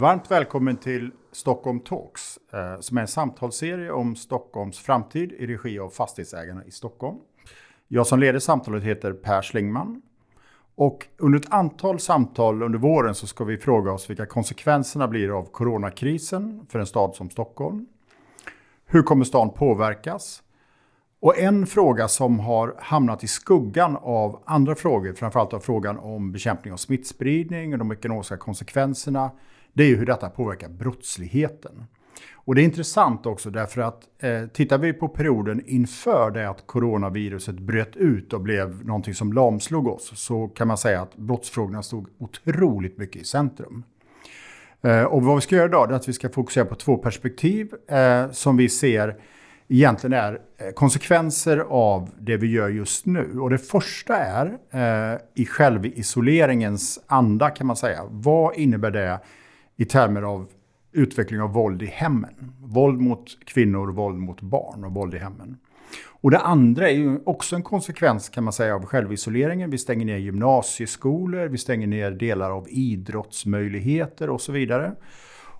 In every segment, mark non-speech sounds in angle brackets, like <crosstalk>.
Varmt välkommen till Stockholm Talks eh, som är en samtalsserie om Stockholms framtid i regi av Fastighetsägarna i Stockholm. Jag som leder samtalet heter Per Slingman. Och under ett antal samtal under våren så ska vi fråga oss vilka konsekvenserna blir av coronakrisen för en stad som Stockholm. Hur kommer stan påverkas? Och en fråga som har hamnat i skuggan av andra frågor, framförallt av frågan om bekämpning av smittspridning och de ekonomiska konsekvenserna, det är ju hur detta påverkar brottsligheten. Och det är intressant också därför att eh, tittar vi på perioden inför det att coronaviruset bröt ut och blev någonting som lamslog oss så kan man säga att brottsfrågorna stod otroligt mycket i centrum. Eh, och vad vi ska göra idag är att vi ska fokusera på två perspektiv eh, som vi ser egentligen är eh, konsekvenser av det vi gör just nu. Och det första är eh, i självisoleringens anda kan man säga. Vad innebär det i termer av utveckling av våld i hemmen. Våld mot kvinnor, våld mot barn och våld i hemmen. Och det andra är ju också en konsekvens kan man säga av självisoleringen. Vi stänger ner gymnasieskolor, vi stänger ner delar av idrottsmöjligheter och så vidare.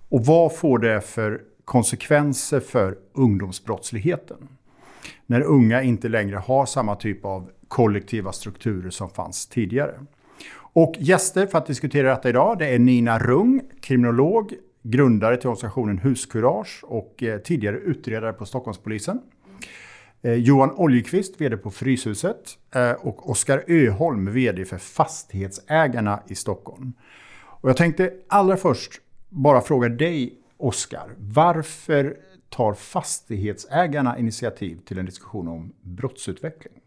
Och vad får det för konsekvenser för ungdomsbrottsligheten? När unga inte längre har samma typ av kollektiva strukturer som fanns tidigare. Och gäster för att diskutera detta idag det är Nina Rung, kriminolog, grundare till organisationen Huskurage och eh, tidigare utredare på Stockholmspolisen. Eh, Johan Oljekvist, VD på Fryshuset eh, och Oskar Öholm, VD för Fastighetsägarna i Stockholm. Och jag tänkte allra först bara fråga dig, Oskar, varför tar fastighetsägarna initiativ till en diskussion om brottsutveckling?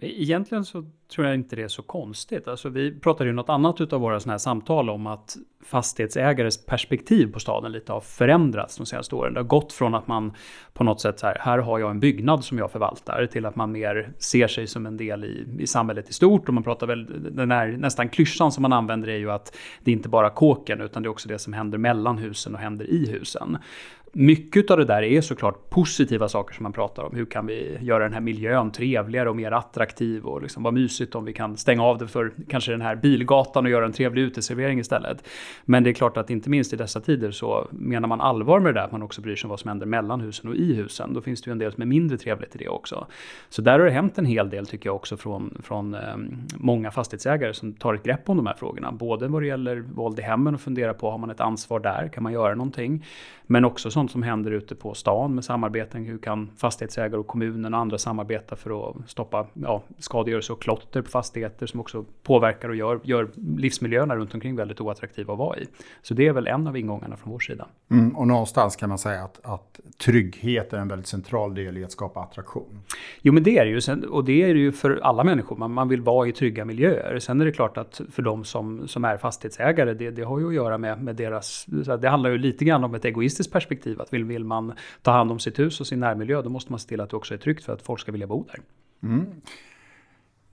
Egentligen så tror jag inte det är så konstigt. Alltså vi pratade ju något annat utav våra sådana här samtal om att fastighetsägares perspektiv på staden lite har förändrats de senaste åren. Det har gått från att man på något sätt så här, här har jag en byggnad som jag förvaltar, till att man mer ser sig som en del i, i samhället i stort. Och man pratar väl, den här nästan klyschan som man använder är ju att det är inte bara kåken, utan det är också det som händer mellan husen och händer i husen mycket av det där är såklart positiva saker som man pratar om. Hur kan vi göra den här miljön trevligare och mer attraktiv och liksom vad mysigt om vi kan stänga av det för kanske den här bilgatan och göra en trevlig uteservering istället. Men det är klart att inte minst i dessa tider så menar man allvar med det där att man också bryr sig om vad som händer mellan husen och i husen. Då finns det ju en del som är mindre trevligt i det också. Så där har det hänt en hel del tycker jag också från, från eh, många fastighetsägare som tar ett grepp om de här frågorna. Både vad det gäller våld i hemmen och fundera på har man ett ansvar där, kan man göra någonting? Men också sånt som händer ute på stan med samarbeten. Hur kan fastighetsägare och kommunen och andra samarbeta för att stoppa ja, skadegörelse och klotter på fastigheter som också påverkar och gör, gör livsmiljöerna runt omkring väldigt oattraktiva att vara i. Så det är väl en av ingångarna från vår sida. Mm, och någonstans kan man säga att, att trygghet är en väldigt central del i att skapa attraktion. Jo men det är det ju. Och det är det ju för alla människor. Man, man vill vara i trygga miljöer. Sen är det klart att för de som, som är fastighetsägare, det, det har ju att göra med, med deras... Det handlar ju lite grann om ett egoistiskt egoistiskt perspektiv. Att vill, vill man ta hand om sitt hus och sin närmiljö, då måste man se till att det också är tryggt för att folk ska vilja bo där. Mm.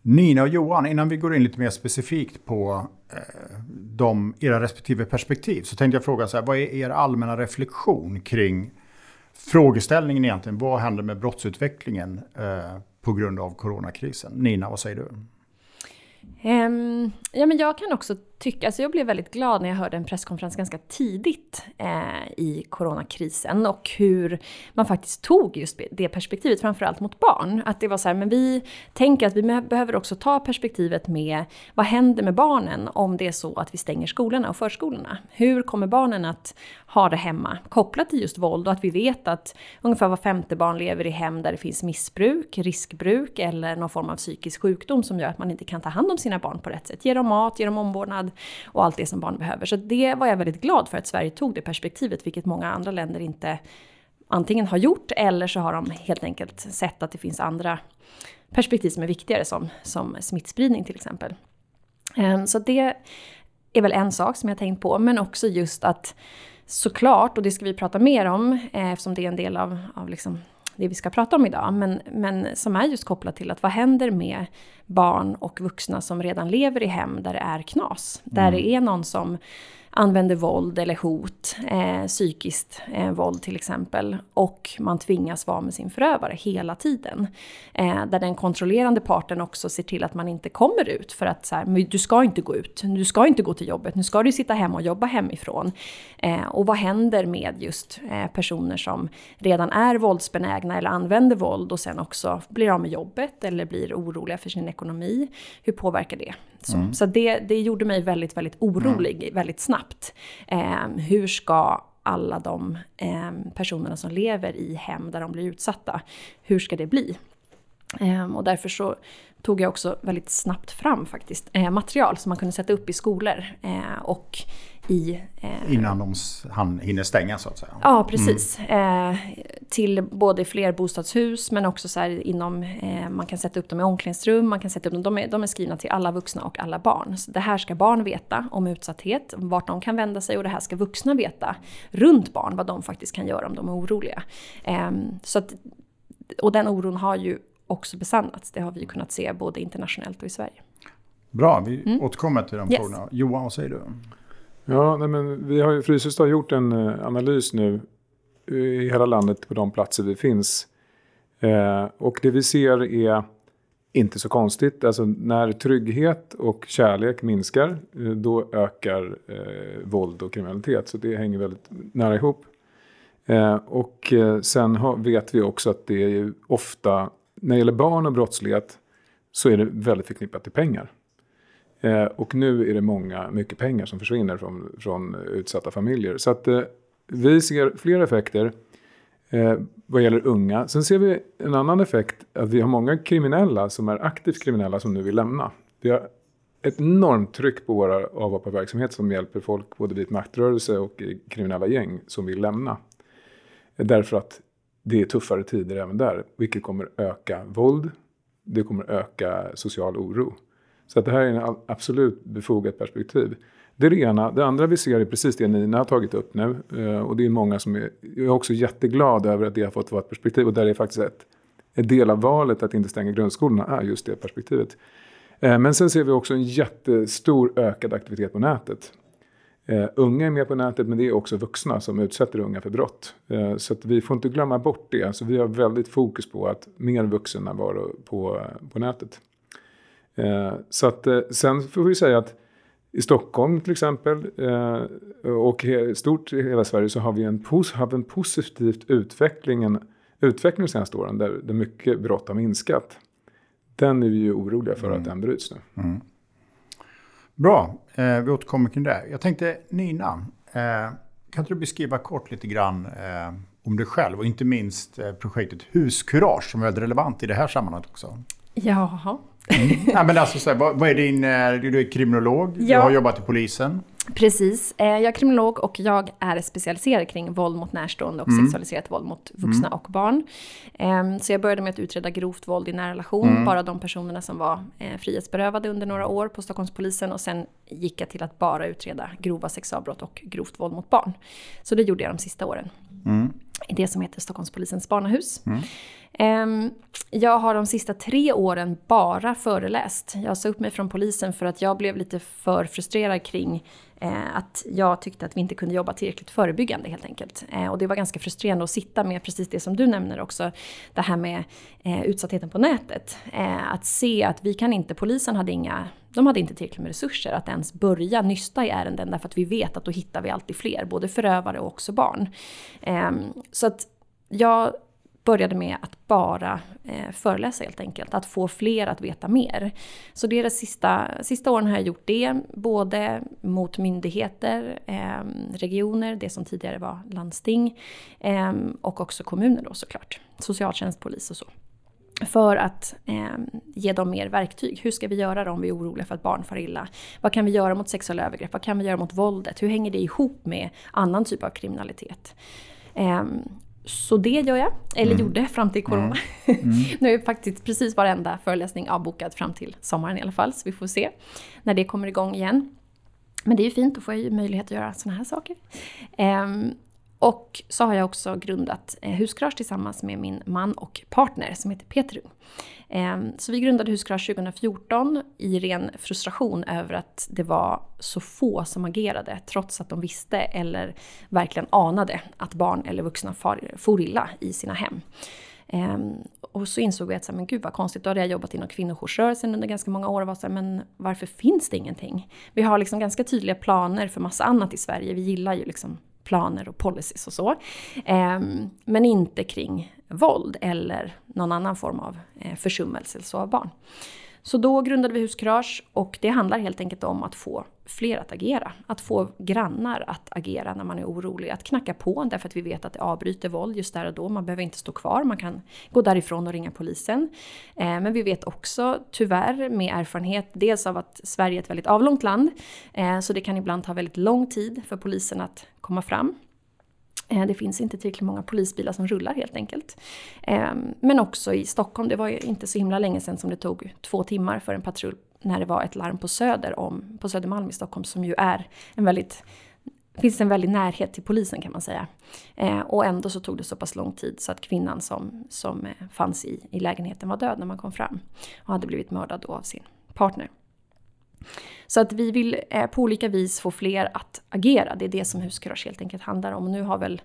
Nina och Johan, innan vi går in lite mer specifikt på eh, de, era respektive perspektiv så tänkte jag fråga så här, vad är er allmänna reflektion kring frågeställningen egentligen? Vad händer med brottsutvecklingen eh, på grund av coronakrisen? Nina, vad säger du? Um, ja, men jag kan också tycka, alltså jag blev väldigt glad när jag hörde en presskonferens ganska tidigt eh, i coronakrisen och hur man faktiskt tog just det perspektivet, framförallt mot barn. Att det var så här, men vi tänker att vi behöver också ta perspektivet med vad händer med barnen om det är så att vi stänger skolorna och förskolorna? Hur kommer barnen att ha det hemma kopplat till just våld och att vi vet att ungefär var femte barn lever i hem där det finns missbruk, riskbruk eller någon form av psykisk sjukdom som gör att man inte kan ta hand om sina barn på rätt sätt. Ge dem mat, ge dem omvårdnad, och allt det som barn behöver. Så det var jag väldigt glad för att Sverige tog det perspektivet, vilket många andra länder inte antingen har gjort eller så har de helt enkelt sett att det finns andra perspektiv som är viktigare som, som smittspridning till exempel. Eh, så det är väl en sak som jag tänkt på, men också just att såklart, och det ska vi prata mer om eh, eftersom det är en del av, av liksom det vi ska prata om idag, men, men som är just kopplat till att vad händer med barn och vuxna som redan lever i hem där det är knas? Där mm. det är någon som använder våld eller hot, eh, psykiskt eh, våld till exempel. Och man tvingas vara med sin förövare hela tiden. Eh, där den kontrollerande parten också ser till att man inte kommer ut. För att så här, du ska inte gå ut, du ska inte gå till jobbet, nu ska du sitta hemma och jobba hemifrån. Eh, och vad händer med just eh, personer som redan är våldsbenägna eller använder våld och sen också blir av med jobbet eller blir oroliga för sin ekonomi. Hur påverkar det? Så, mm. så det, det gjorde mig väldigt, väldigt orolig mm. väldigt snabbt. Eh, hur ska alla de eh, personerna som lever i hem där de blir utsatta, hur ska det bli? Eh, och därför så tog jag också väldigt snabbt fram faktiskt eh, material som man kunde sätta upp i skolor. Eh, och i... Eh, Innan de han hinner stänga så att säga? Ja, precis. Mm. Eh, till både flerbostadshus men också så här inom, eh, man kan sätta upp dem i omklädningsrum, man kan sätta upp dem, de är, de är skrivna till alla vuxna och alla barn. Så det här ska barn veta om utsatthet, vart de kan vända sig och det här ska vuxna veta runt barn, vad de faktiskt kan göra om de är oroliga. Ehm, så att, och den oron har ju också besannats, det har vi ju kunnat se både internationellt och i Sverige. Bra, vi mm. återkommer till de yes. frågorna. Johan, vad säger du? Ja, nej, men vi har ju, Fryshuset har gjort en eh, analys nu eh, i hela landet på de platser vi finns. Eh, och det vi ser är inte så konstigt. Alltså när trygghet och kärlek minskar eh, då ökar eh, våld och kriminalitet. Så det hänger väldigt nära ihop. Eh, och sen har, vet vi också att det är ju ofta, när det gäller barn och brottslighet så är det väldigt förknippat till pengar. Eh, och nu är det många, mycket pengar som försvinner från, från utsatta familjer. Så att eh, vi ser flera effekter eh, vad gäller unga. Sen ser vi en annan effekt, att vi har många kriminella som är aktivt kriminella som nu vill lämna. Vi har ett enormt tryck på våra avhopparverksamhet som hjälper folk, både vit maktrörelse och kriminella gäng, som vill lämna. Eh, därför att det är tuffare tider även där, vilket kommer öka våld, det kommer öka social oro. Så att det här är en absolut befogat perspektiv. Det är det ena. Det andra vi ser är precis det Nina har tagit upp nu. Eh, och det är många som är, jag är också jätteglad över att det har fått vara ett perspektiv. Och där är faktiskt ett, en del av valet att inte stänga grundskolorna är just det perspektivet. Eh, men sen ser vi också en jättestor ökad aktivitet på nätet. Uh, unga är med på nätet men det är också vuxna som utsätter unga för brott. Uh, så att vi får inte glömma bort det. Så vi har väldigt fokus på att mer vuxna vara på, på nätet. Eh, så att, eh, sen får vi säga att i Stockholm till exempel eh, och stort i hela Sverige så har vi en, har en positivt utveckling, utveckling de senaste åren där, där mycket brott har minskat. Den är vi ju oroliga för mm. att den bryts nu. Mm. Bra, eh, vi återkommer kring det. Jag tänkte Nina, eh, kan du beskriva kort lite grann eh, om dig själv och inte minst projektet Huskurage som är väldigt relevant i det här sammanhanget också? Jaha. Mm. ja, men alltså, så här, vad, vad, är din... Du är kriminolog, ja. du har jobbat i polisen. Precis. Eh, jag är kriminolog och jag är specialiserad kring våld mot närstående och mm. sexualiserat våld mot vuxna mm. och barn. Ehm, så jag började med att utreda grovt våld i nära relation, mm. bara de personerna som var eh, frihetsberövade under några år på Stockholmspolisen och sen gick jag till att bara utreda grova sexualbrott och grovt våld mot barn. Så det gjorde jag de sista åren. I det som heter Stockholmspolisens barnahus. Mm. Ehm, jag har de sista tre åren bara föreläst. Jag sa upp mig från polisen för att jag blev lite för frustrerad kring eh, att jag tyckte att vi inte kunde jobba tillräckligt förebyggande helt enkelt. Eh, och det var ganska frustrerande att sitta med precis det som du nämner också. Det här med eh, utsattheten på nätet. att se att vi kan inte, polisen hade inga de hade inte tillräckligt med resurser att ens börja nysta i ärenden därför att vi vet att då hittar vi alltid fler, både förövare och också barn. Ehm, så att jag började med att bara eh, föreläsa helt enkelt. Att få fler att veta mer. Så det är de sista, sista åren har jag gjort det. Både mot myndigheter, eh, regioner, det som tidigare var landsting. Eh, och också kommuner då såklart. Socialtjänst, polis och så. För att eh, ge dem mer verktyg. Hur ska vi göra om vi är oroliga för att barn far illa? Vad kan vi göra mot sexuella övergrepp? Vad kan vi göra mot våldet? Hur hänger det ihop med annan typ av kriminalitet? Eh, så det gör jag, eller mm. gjorde fram till corona. Mm. <laughs> Mm. nu är faktiskt precis varenda föreläsning avbokad fram till sommaren i alla fall, så vi får se när det kommer igång igen. Men det är ju fint, då får jag ju möjlighet att göra sådana här saker. Ehm, och så har jag också grundat eh, Huskurage tillsammans med min man och partner som heter Peter Ung. Ehm, så vi grundade Huskurage 2014 i ren frustration över att det var så få som agerade trots att de visste eller verkligen anade att barn eller vuxna far, for illa i sina hem. Ehm, och så insåg vi att, men gud vad konstigt, då hade jag jobbat inom kvinnojoursrörelsen under ganska många år och var så här, men varför finns det ingenting? Vi har liksom ganska tydliga planer för massa annat i Sverige, vi gillar ju liksom planer och policies och så. Ehm, men inte kring våld eller någon annan form av eh, försummelse så av barn. Så då grundade vi Huskurage och det handlar helt enkelt om att få fler att agera. Att få grannar att agera när man är orolig. Att knacka på därför att vi vet att det avbryter våld just där och då. Man behöver inte stå kvar, man kan gå därifrån och ringa polisen. Eh, men vi vet också tyvärr med erfarenhet dels av att Sverige är ett väldigt avlångt land. Eh, så det kan ibland ta väldigt lång tid för polisen att komma fram. Eh, det finns inte tillräckligt många polisbilar som rullar helt enkelt. Eh, men också i Stockholm, det var ju inte så himla länge sedan som det tog två timmar för en patrull när det var ett larm på Söder om, på Södermalm i Stockholm som ju är en väldigt finns en väldig närhet till polisen kan man säga. Eh, och ändå så tog det så pass lång tid så att kvinnan som, som eh, fanns i, i lägenheten var död när man kom fram. Och hade blivit mördad då av sin partner. Så att vi vill eh, på olika vis få fler att agera. Det är det som Huskurage helt enkelt handlar om. Och nu har väl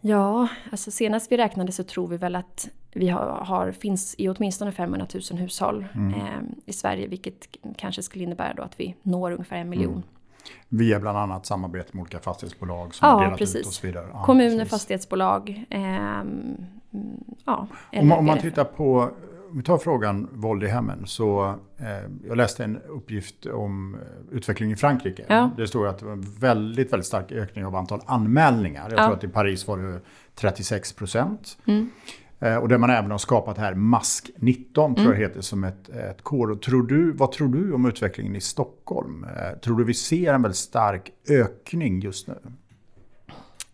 Ja, alltså senast vi räknade så tror vi väl att vi har, har finns i åtminstone 500 000 hushåll mm. eh, i Sverige, vilket kanske skulle innebära då att vi når ungefär en miljon. Mm. Via bland annat samarbete med olika fastighetsbolag som ja, delat precis. ut och så vidare. Ja, Kommuner, precis. fastighetsbolag. Eh, ja, om, om man tittar på om vi tar frågan våld i hemmen så eh, jag läste en uppgift om eh, utvecklingen i Frankrike. Ja. Det står att det var en väldigt, väldigt stark ökning av antal anmälningar. Jag ja. tror att i Paris var det 36 procent. Mm. Eh, och där man även har skapat här Mask 19 tror jag mm. heter som ett, ett kod. Tror du, vad tror du om utvecklingen i Stockholm? Eh, tror du vi ser en väldigt stark ökning just nu?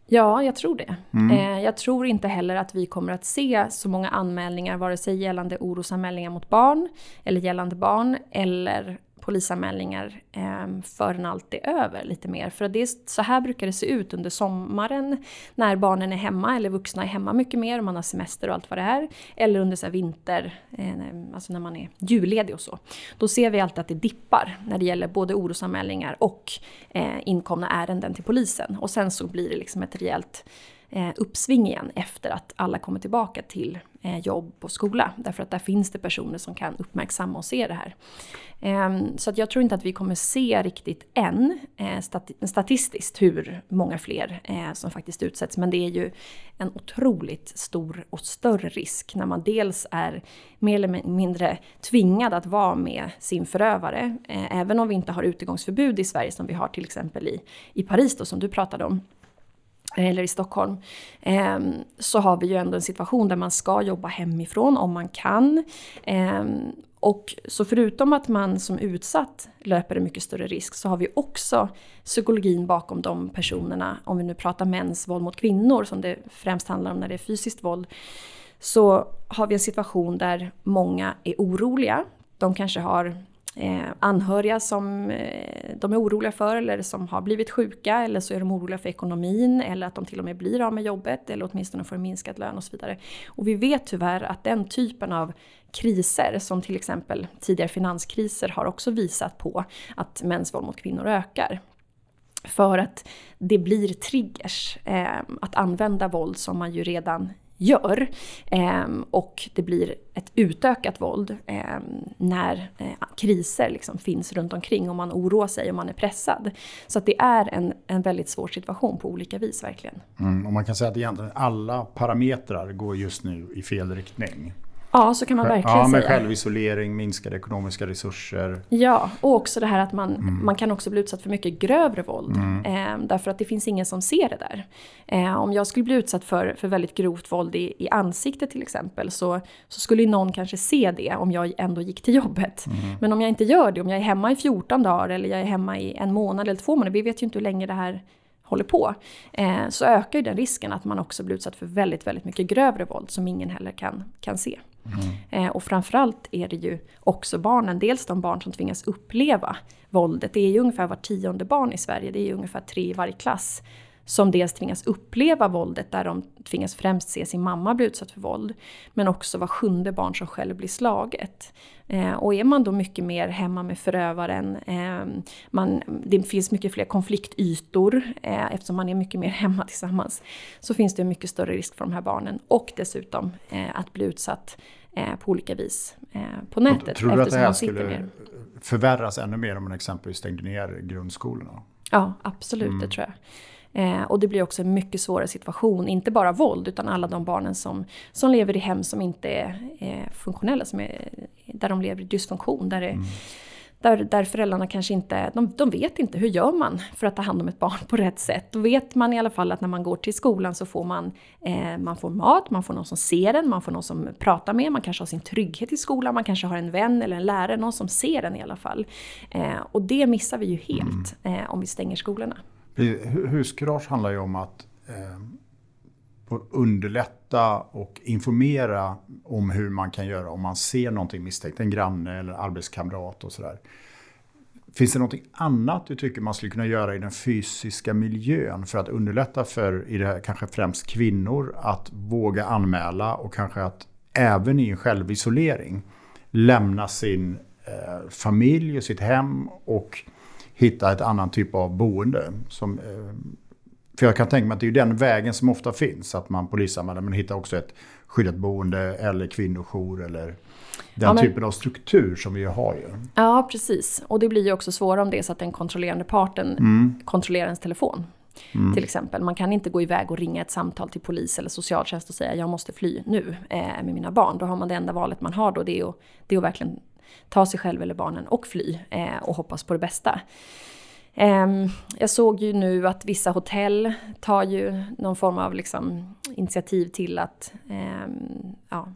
Ja, jag tror det. Mm. Eh, jag tror inte heller att vi kommer att se så många anmälningar, vare sig gällande orosanmälningar mot barn, eller gällande barn, eller polisanmälningar eh, förrän allt är över lite mer. För det är, så här brukar det se ut under sommaren när barnen är hemma eller vuxna är hemma mycket mer och man har semester och allt vad det är. Eller under så vinter, eh, alltså när man är julledig och så. Då ser vi alltid att det dippar när det gäller både orosanmälningar och eh, inkomna ärenden till polisen. Och sen så blir det liksom ett rejält eh, Eh, uppsving igen efter att alla kommer tillbaka till eh, jobb och skola. Därför att där finns det personer som kan uppmärksamma och se det här. Ehm, så att jag tror inte att vi kommer se riktigt än eh, statistiskt hur många fler som faktiskt utsätts. Men det är ju en otroligt stor och större risk när man dels är mer eller mindre tvingad att vara med sin förövare. Även om vi inte har utegångsförbud i Sverige som vi har till exempel i, i Paris då, som du pratade om eller i Stockholm, ehm, så har vi ju ändå en situation där man ska jobba hemifrån om man kan. Ehm, och så förutom att man som utsatt löper en mycket större risk så har vi också psykologin bakom de personerna, om vi nu pratar mäns våld mot kvinnor som det främst handlar om när det är fysiskt våld, så har vi en situation där många är oroliga. De kanske har eh, anhöriga som eh, de är oroliga för eller som har blivit sjuka eller så är de oroliga för ekonomin eller att de till och med blir av med jobbet eller åtminstone får en minskad lön och så vidare. Och vi vet tyvärr att den typen av kriser som till exempel tidigare finanskriser har också visat på att mäns våld mot kvinnor ökar. För att det blir triggers eh, att använda våld som man ju redan gör. Ehm, och det blir ett utökat våld ehm, när eh, kriser liksom finns runt omkring och man oroar sig och man är pressad. Så att det är en, en väldigt svår situation på olika vis verkligen. Mm, och man kan säga att egentligen alla parametrar går just nu i fel riktning. Ja, så kan man verkligen ja, med säga. Självisolering, minskade ekonomiska resurser. Ja, och också det här att man, mm. man kan också bli utsatt för mycket grövre våld. Mm. Eh, därför att det finns ingen som ser det där. Eh, om jag skulle bli utsatt för, för väldigt grovt våld i, i ansiktet till exempel så, så skulle någon kanske se det om jag ändå gick till jobbet. Mm. Men om jag inte gör det, om jag är hemma i 14 dagar eller jag är hemma i en månad eller två månader, vi vet ju inte hur länge det här håller på, eh, så ökar ju den risken att man också blir utsatt för väldigt, väldigt mycket grövre våld som ingen heller kan, kan se. Mm. Eh, och framförallt är det ju också barnen, dels de barn som tvingas uppleva våldet. Det är ju ungefär var tionde barn i Sverige, det är ju ungefär tre i varje klass som dels tvingas uppleva våldet där de tvingas främst se sin mamma bli utsatt för våld. Men också var sjunde barn som själv blir slaget. Eh, och är man då mycket mer hemma med förövaren, eh, man, det finns mycket fler konfliktytor eh, eftersom man är mycket mer <laughs> hemma tillsammans. Så finns det en mycket större risk för de här barnen och dessutom eh, att bli utsatt eh, på olika vis eh, på nätet. Tror du att det här skulle ner. förvärras ännu mer om man exempelvis stängde ner grundskolorna? Ja, absolut, mm. det tror jag. Eh, och det blir också en mycket svårare situation, inte bara våld utan alla de barnen som, som lever i hem som inte är eh, funktionella, som är, där de lever i dysfunktion. Där, det, mm. där, där föräldrarna kanske inte, de, de vet inte hur gör man för att ta hand om ett barn <laughs> på rätt sätt. Då vet man i alla fall att när man går till skolan så får man, eh, man får mat, man får någon som ser en, man får någon som pratar med, man kanske har sin trygghet i skolan, man kanske har en vän eller en lärare, någon som ser en i alla fall. Eh, och det missar vi ju helt mm. eh, om vi stänger skolorna. Huskurage handlar ju om att eh, underlätta och informera om hur man kan göra om man ser någonting misstänkt, en granne eller arbetskamrat och sådär. Finns det någonting annat du tycker man skulle kunna göra i den fysiska miljön för att underlätta för, i det här, kanske främst kvinnor, att våga anmäla och kanske att även i en självisolering lämna sin eh, familj och sitt hem och hitta ett annan typ av boende. Som, eh, för jag kan tänka mig att det är den vägen som ofta finns. Att man polisanmäler men hittar också ett skyddat boende eller kvinnojour eller den ja, men, typen av struktur som vi har ju. Ja, precis. Och det blir ju också svårare om det är så att den kontrollerande parten mm. kontrollerar ens telefon. Mm. Till exempel. Man kan inte gå iväg och ringa ett samtal till polis eller socialtjänst och säga jag måste fly nu eh, med mina barn. Då har man det enda valet man har då det är att, det är att verkligen ta sig själv eller barnen och fly eh, och hoppas på det bästa. Um, jag såg ju nu att vissa hotell tar ju någon form av liksom, initiativ till att um, ja,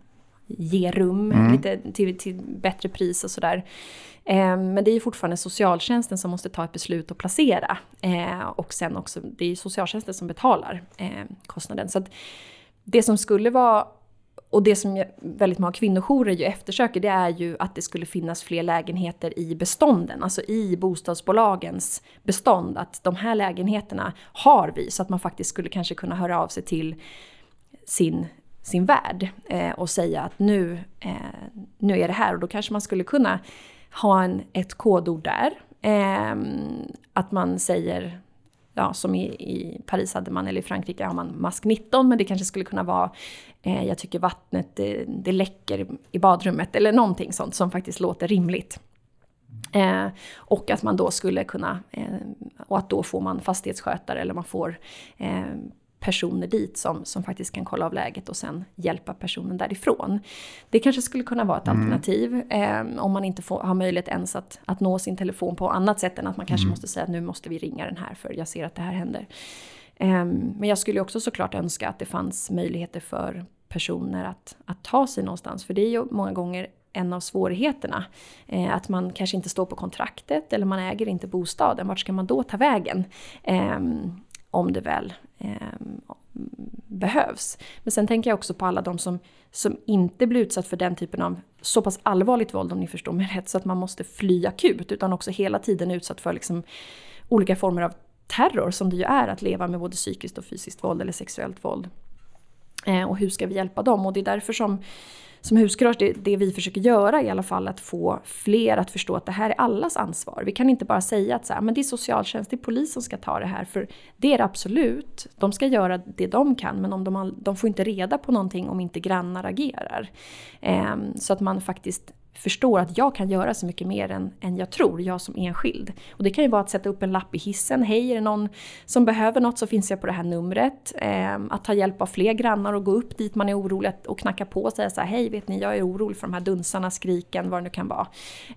ge rum mm. lite till, till, bättre pris och sådär. Um, men det är ju fortfarande socialtjänsten som måste ta ett beslut och placera. Uh, och sen också, det är ju socialtjänsten som betalar kostnaden. Så det som skulle vara och det som väldigt många kvinnojourer ju eftersöker det är ju att det skulle finnas fler lägenheter i bestånden, alltså i bostadsbolagens bestånd. Att de här lägenheterna har vi så att man faktiskt skulle kanske kunna höra av sig till sin, sin värd eh, och säga att nu, eh, nu är det här och då kanske man skulle kunna ha en, ett kodord där. Eh, att man säger ja, som i, i, Paris hade man, eller i Frankrike har man mask 19, men det kanske skulle kunna vara, eh, jag tycker vattnet det, det läcker i badrummet, eller någonting sånt som faktiskt låter rimligt. Eh, och att man då skulle kunna, eh, och att då får man fastighetsskötare eller man får eh, personer dit som, som faktiskt kan kolla av läget och sen hjälpa personen därifrån. Det kanske skulle kunna vara ett mm. alternativ eh, om man inte får, har möjlighet ens att, att nå sin telefon på annat sätt än att man kanske mm. måste säga att nu måste vi ringa den här för jag ser att det här händer. Eh, men jag skulle också såklart önska att det fanns möjligheter för personer att, att ta sig någonstans. För det är ju många gånger en av svårigheterna. Eh, att man kanske inte står på kontraktet eller man äger inte bostaden. Vart ska man då ta vägen? Eh, om det väl eh, behövs. Men sen tänker jag också på alla de som, som inte blir utsatt för den typen av så pass allvarligt våld om ni förstår mig rätt så att man måste fly akut utan också hela tiden utsatt för liksom olika former av terror som det ju är att leva med både psykiskt och fysiskt våld eller sexuellt våld. Eh, och hur ska vi hjälpa dem? Och det är därför som som huskurage, det, det vi försöker göra i alla fall att få fler att förstå att det här är allas ansvar. Vi kan inte bara säga att så här, men det är socialtjänst, det är polis som ska ta det här. För det är det absolut. De ska göra det de kan men om de, de får inte reda på någonting om inte grannar agerar. Eh, så att man faktiskt förstår att jag kan göra så mycket mer än, än jag tror, jag som enskild. Och det kan ju vara att sätta upp en lapp i hissen. Hej, är det någon som behöver något så finns jag på det här numret. Eh, att ta hjälp av fler grannar och gå upp dit man är orolig och knacka på och säga så här, hej, vet ni, jag är orolig för de här dunsarna, skriken, vad det nu kan vara.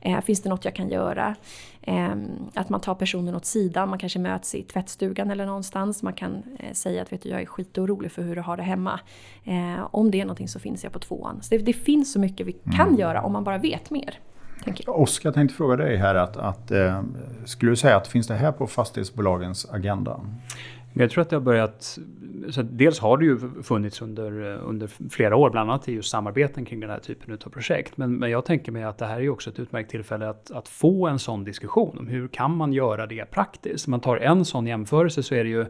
Eh, finns det något jag kan göra? Ehm, att man tar personen åt sidan, man kanske möts i tvättstugan eller någonstans. Man kan eh, säga att vet du, jag är skitorolig för hur du har det hemma. Eh, om det är någonting så finns jag på tvåan. Så det, det finns så mycket vi kan mm. göra om man bara vet mer. Oskar, jag tänkte fråga dig här att, att eh, skulle du säga att finns det här på fastighetsbolagens agenda? Jag tror att det har börjat, så dels har det ju funnits under, under flera år, bland annat i just samarbeten kring den här typen av projekt. Men, men jag tänker mig att det här är också ett utmärkt tillfälle att, att få en sån diskussion om hur kan man göra det praktiskt. Om man tar en sån jämförelse så är det ju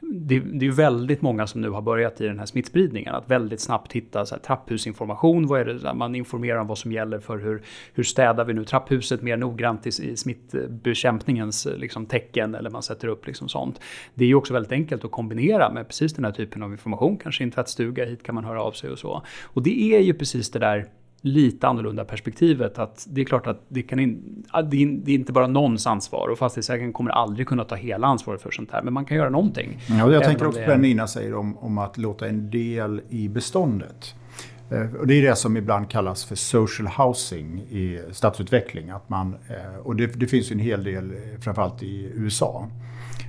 det, det är väldigt många som nu har börjat i den här smittspridningen. Att väldigt snabbt hitta så här, trapphusinformation. Vad är det, man informerar om vad som gäller för hur, hur städar vi nu trapphuset mer noggrant i, i smittbekämpningens liksom, tecken. Eller man sätter upp liksom sånt. Det är ju också väldigt enkelt att kombinera med precis den här typen av information. Kanske i en tvättstuga, hit kan man höra av sig och så. Och det är ju precis det där lite annorlunda perspektivet. Att det är klart att det, kan in, det är inte bara någons ansvar och fastighetsägaren kommer aldrig kunna ta hela ansvaret för sånt här. Men man kan göra någonting. Ja, jag tänker också på det Nina säger om, om att låta en del i beståndet. Eh, och det är det som ibland kallas för social housing i stadsutveckling. Att man, eh, och det, det finns ju en hel del, eh, framförallt i USA.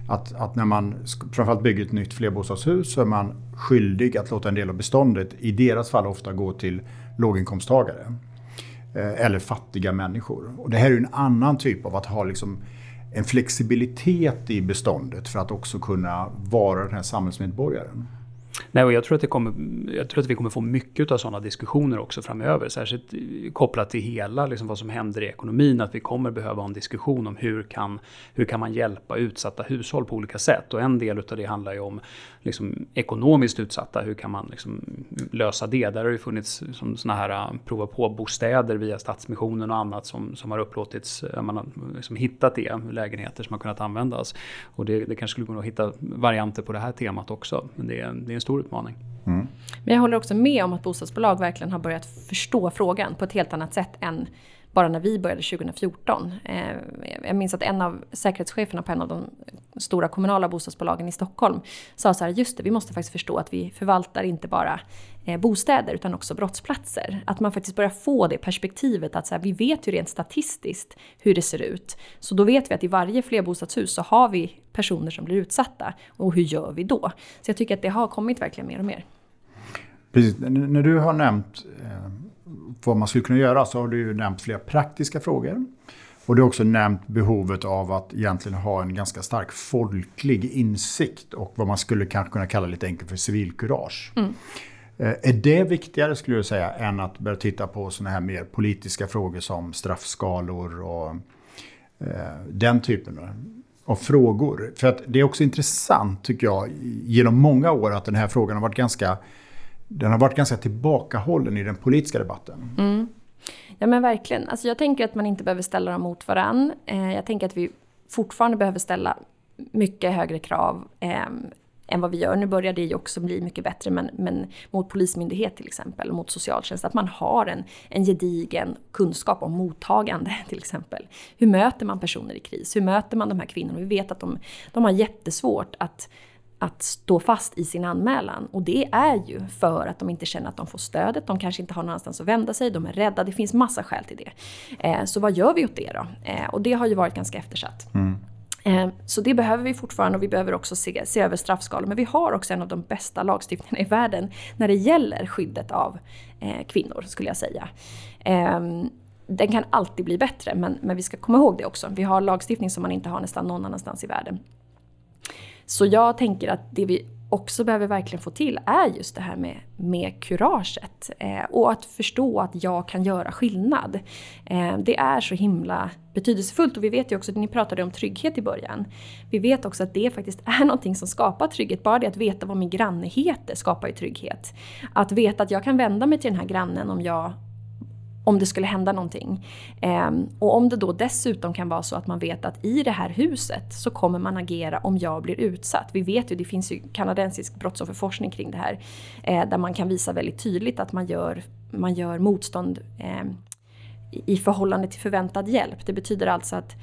Att, att, när man framförallt bygger ett nytt flerbostadshus så är man skyldig att låta en del av beståndet, i deras fall ofta gå till låginkomsttagare. Eh, eller fattiga människor. Och det här är en annan typ av att ha liksom en flexibilitet i beståndet för att också kunna vara den här samhällsmedborgaren. Nej, och jag, tror att det kommer, jag tror att vi kommer få mycket av sådana diskussioner också framöver. Särskilt kopplat till hela liksom, vad som händer i ekonomin. Att vi kommer behöva ha en diskussion om hur kan, hur kan man hjälpa utsatta hushåll på olika sätt. Och en del av det handlar ju om liksom, ekonomiskt utsatta. Hur kan man liksom, lösa det? Där har det funnits som såna här äh, prova på-bostäder via Stadsmissionen och annat som, som har upplåtits. Äh, man har liksom hittat det, lägenheter som har kunnat användas. Och det, det kanske skulle gå att hitta varianter på det här temat också. Men det det är en stor utmaning. Mm. Men jag håller också med om att bostadsbolag verkligen har börjat förstå frågan på ett helt annat sätt än bara när vi började 2014. Eh, jag minns att en av säkerhetscheferna på en av de stora kommunala bostadsbolagen i Stockholm sa så här, just det, vi måste faktiskt förstå att vi förvaltar inte bara eh, bostäder utan också brottsplatser. Att man faktiskt börjar få det perspektivet att så här, vi vet ju rent statistiskt hur det ser ut. Så då vet vi att i varje flerbostadshus så har vi personer som blir utsatta. Och hur gör vi då? Så jag tycker att det har kommit verkligen mer och mer. Precis, när du har nämnt eh, vad man skulle kunna göra så har du ju nämnt flera praktiska frågor. Och du har också nämnt behovet av att egentligen ha en ganska stark folklig insikt och vad man skulle kanske kunna kalla lite enkelt för civilkurage. Mm. Eh, är det viktigare skulle jag säga än att börja titta på sådana här mer politiska frågor som straffskalor och eh, den typen av frågor? För att det är också intressant tycker jag genom många år att den här frågan har varit ganska den har varit ganska tillbakahållen i den politiska debatten. Mm. Ja men verkligen. Alltså jag tänker att man inte behöver ställa dem mot varann. Eh, jag tänker att vi fortfarande behöver ställa mycket högre krav eh, än vad vi gör. Nu börjar det ju också bli mycket bättre men, men mot polismyndighet till exempel, mot socialtjänst. Att man har en, en gedigen kunskap om mottagande <laughs> till exempel. Hur möter man personer i kris? Hur möter man de här kvinnorna? Vi vet att de, de har jättesvårt att att stå fast i sin anmälan. Och det är ju för att de inte känner att de får stödet, de kanske inte har någonstans att vända sig, de är rädda, det finns massa skäl till det. Eh, så vad gör vi åt det då? Eh, och det har ju varit ganska eftersatt. Mm. Eh, så det behöver vi fortfarande och vi behöver också se, se över straffskalor. Men vi har också en av de bästa lagstiftningarna i världen när det gäller skyddet av kvinnor, skulle jag säga. Ehm, den kan alltid bli bättre, men, men vi ska komma ihåg det också. Vi har lagstiftning som man inte har nästan någon annanstans i världen. Så jag tänker att det vi också behöver verkligen få till är just det här med, med kuraget. Eh, och att förstå att jag kan göra skillnad. Eh, det är så himla betydelsefullt och vi vet ju också, ni pratade om trygghet i början. Vi vet också att det faktiskt är <laughs> någonting som skapar trygghet. Bara det att veta vad min granne heter skapar ju trygghet. Att veta att jag kan vända mig till den här grannen om jag om det skulle hända någonting. Eh, och om det då dessutom kan vara så att man vet att i det här huset så kommer man agera om jag blir utsatt. Vi vet ju, det finns ju kanadensisk brottsofferforskning kring det här, eh, där man kan visa väldigt tydligt att man gör, man gör motstånd eh, i förhållande till förväntad hjälp. Det betyder alltså att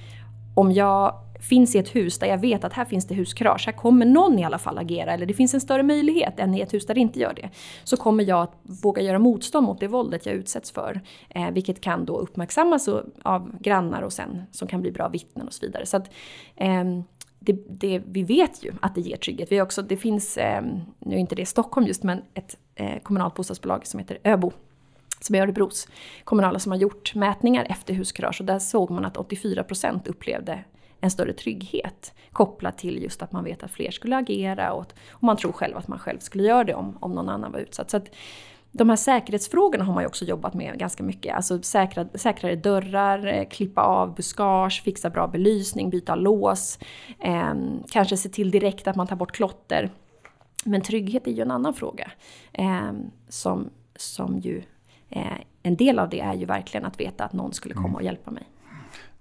om jag finns i ett hus där jag vet att här finns det huskurage, här kommer någon i alla fall agera, eller det finns en större möjlighet än i ett hus där det inte gör det, så kommer jag att våga göra motstånd mot det våldet jag utsätts för. Eh, vilket kan då uppmärksammas av grannar och sen som kan bli bra vittnen och så vidare. Så att, eh, det, det, vi vet ju att det ger trygghet. Vi också, det finns, eh, nu är inte det Stockholm just, men ett eh, kommunalt bostadsbolag som heter Öbo som är Örebros kommunala som har gjort mätningar efter huskurage och där såg man att 84% upplevde en större trygghet kopplat till just att man vet att fler skulle agera och, och man tror själv att man själv skulle göra det om, om någon annan var utsatt. Så att, de här säkerhetsfrågorna har man ju också jobbat med ganska mycket. Alltså säkra, säkrare dörrar, eh, klippa av buskage, fixa bra belysning, byta lås. Eh, kanske se till direkt att man tar bort klotter. Men trygghet är ju en annan fråga. Eh, som, som ju, eh, en del av det är ju verkligen att veta att någon skulle komma och hjälpa mig.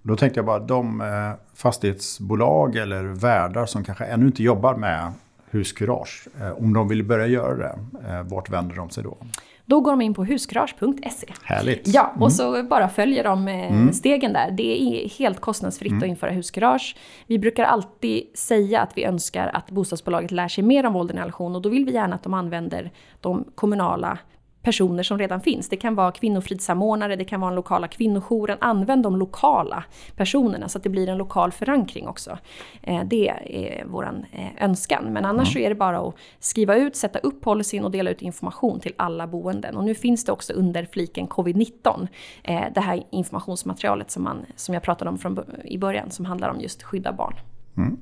Då tänkte jag bara, de eh, fastighetsbolag eller värdar som kanske ännu inte jobbar med huskurage, eh, om de vill börja göra det, eh, vart vänder de sig då? Då går de in på huskurage.se. Härligt. Ja, och mm. så bara följer de mm. stegen där. Det är helt kostnadsfritt mm. att införa huskurage. Vi brukar alltid säga att vi önskar att bostadsbolaget lär sig mer om våld i relation och då vill vi gärna att de använder de kommunala personer som redan finns. Det kan vara kvinnofridssamordnare, det kan vara den lokala kvinnojouren. Använd de lokala personerna så att det blir en lokal förankring också. Eh, det är vår eh, önskan. Men annars mm. så är det bara att skriva ut, sätta upp policyn och dela ut information till alla boenden. Och nu finns det också under fliken covid-19 eh, det här informationsmaterialet som, man, som jag pratade om från, i början som handlar om just skydda barn. Mm.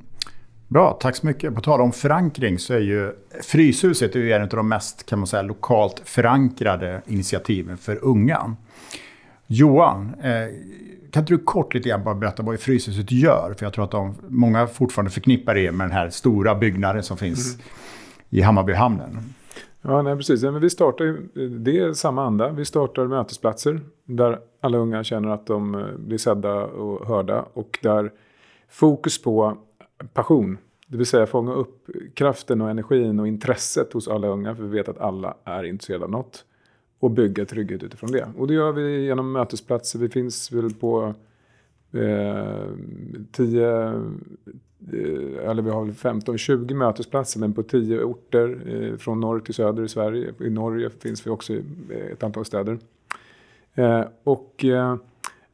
Bra, tack så mycket. På tal om förankring så är ju Fryshuset är ju en av de mest kan man säga, lokalt förankrade initiativen för unga. Johan, eh, kan inte du kort lite grann bara berätta vad Fryshuset gör? För jag tror att de, många fortfarande förknippar det med den här stora byggnaden som finns mm. i Hammarbyhamnen. Ja, nej, precis. men vi startar det är samma anda. Vi startar mötesplatser där alla unga känner att de eh, blir sedda och hörda. Och där fokus på passion. Det vill säga fånga upp kraften och energin och intresset hos alla unga. För vi vet att alla är intresserade av något. Och bygga trygghet utifrån det. Och det gör vi genom mötesplatser. Vi finns väl på eh, 10, eh, eller vi har 15-20 mötesplatser. Men på 10 orter eh, från norr till söder i Sverige. I Norge finns vi också i eh, ett antal städer. Eh, och eh,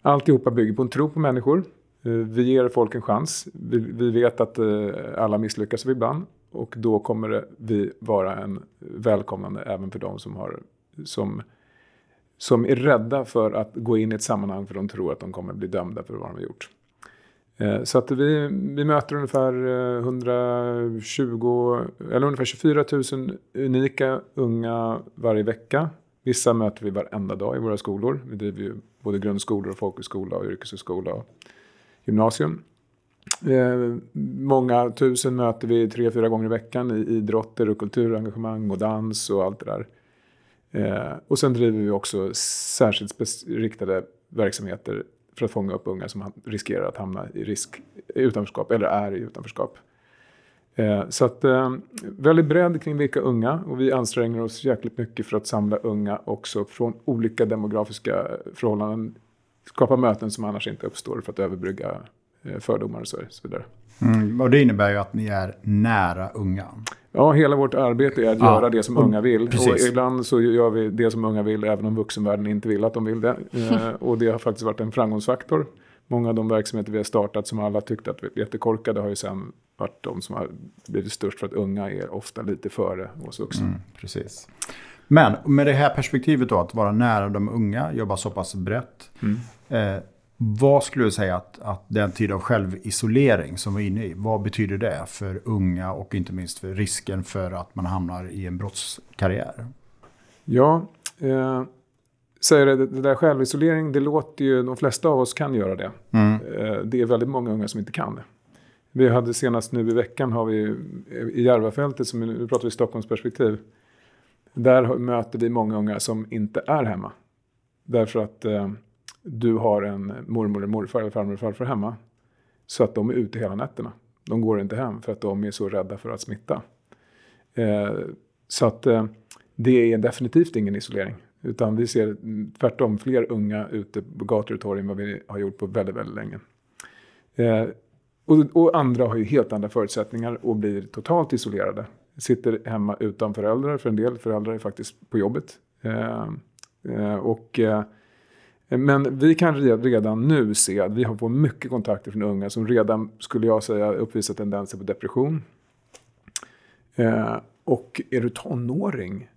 alltihopa bygger på en tro på människor. Eh, vi ger folk en chans. Vi, vi vet att eh, alla misslyckas ibland. Och då kommer vi vara en välkomnande även för de som, har, som, som är rädda för att gå in i ett sammanhang för de tror att de kommer bli dömda för vad de har gjort. Eh, så att vi, vi möter ungefär 120, eller ungefär 24 000 unika unga varje vecka. Vissa möter vi varenda dag i våra skolor. Vi driver ju både grundskolor, och folkhögskola och yrkeshögskola och gymnasium. Eh, många tusen möter vi tre, fyra gånger i veckan i idrotter och kulturengagemang och dans och allt det där. Eh, och sen driver vi också särskilt riktade verksamheter för att fånga upp unga som riskerar att hamna i risk, utanförskap eller är i utanförskap. Eh, så att eh, väldigt bredd kring vilka unga och vi anstränger oss jäkligt mycket för att samla unga också från olika demografiska förhållanden skapa möten som annars inte uppstår för att överbrygga eh, fördomar och så vidare. Mm, och det innebär ju att ni är nära unga. Ja, hela vårt arbete är att ja, göra det som unga vill. Och ibland så gör vi det som unga vill även om vuxenvärlden inte vill att de vill det. <laughs> Eh, och det har faktiskt varit en framgångsfaktor. Många av de verksamheter vi har startat som alla tyckte att vi var jättekorkade har ju sen varit de som har blivit störst för att unga är ofta lite före oss vuxna. Mm, precis. Men med det här perspektivet då, att vara nära de unga, jobba så pass brett. Mm. Eh, vad skulle du säga att, att den tid av självisolering som vi är inne i, vad betyder det för unga och inte minst för risken för att man hamnar i en brottskarriär? Ja, eh, säger det, det där självisolering, det låter ju, de flesta av oss kan göra det. Mm. Eh, det är väldigt många unga som inte kan det. Vi hade senast nu i veckan har vi i Järvafältet, som nu pratar vi Stockholms perspektiv, där möter vi många unga som inte är hemma. Därför att eh, du har en mormor, eller morfar, eller farmor eller farfar hemma. Så att de är ute hela nätterna. De går inte hem för att de är så rädda för att smitta. Eh, så att eh, det är definitivt ingen isolering. Utan vi ser tvärtom fler unga ute på gator och torg än vad vi har gjort på väldigt, väldigt länge. Eh, och, och, andra har ju helt andra förutsättningar och blir totalt isolerade sitter hemma utan föräldrar, för en del föräldrar är faktiskt på jobbet. Eh, eh och, eh, men vi kan redan nu se att vi har fått mycket kontakter från unga som redan, skulle jag säga, uppvisar tendenser på depression. Eh, och är du tonåring,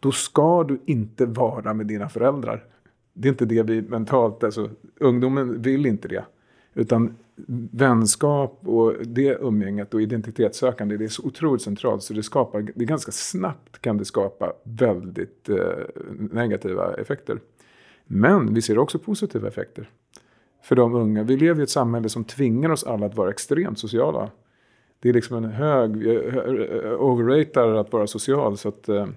då ska du inte vara med dina föräldrar. Det är inte det vi mentalt, alltså ungdomen vill inte det. Utan vänskap och det umgänget och identitetssökande, det är så otroligt centralt så det skapar, det ganska snabbt kan det skapa väldigt eh, negativa effekter. Men vi ser också positiva effekter för de unga. Vi lever i ett samhälle som tvingar oss alla att vara extremt sociala. Det är liksom en hög, eh, eh, vi overratar att vara social. Så att, eh,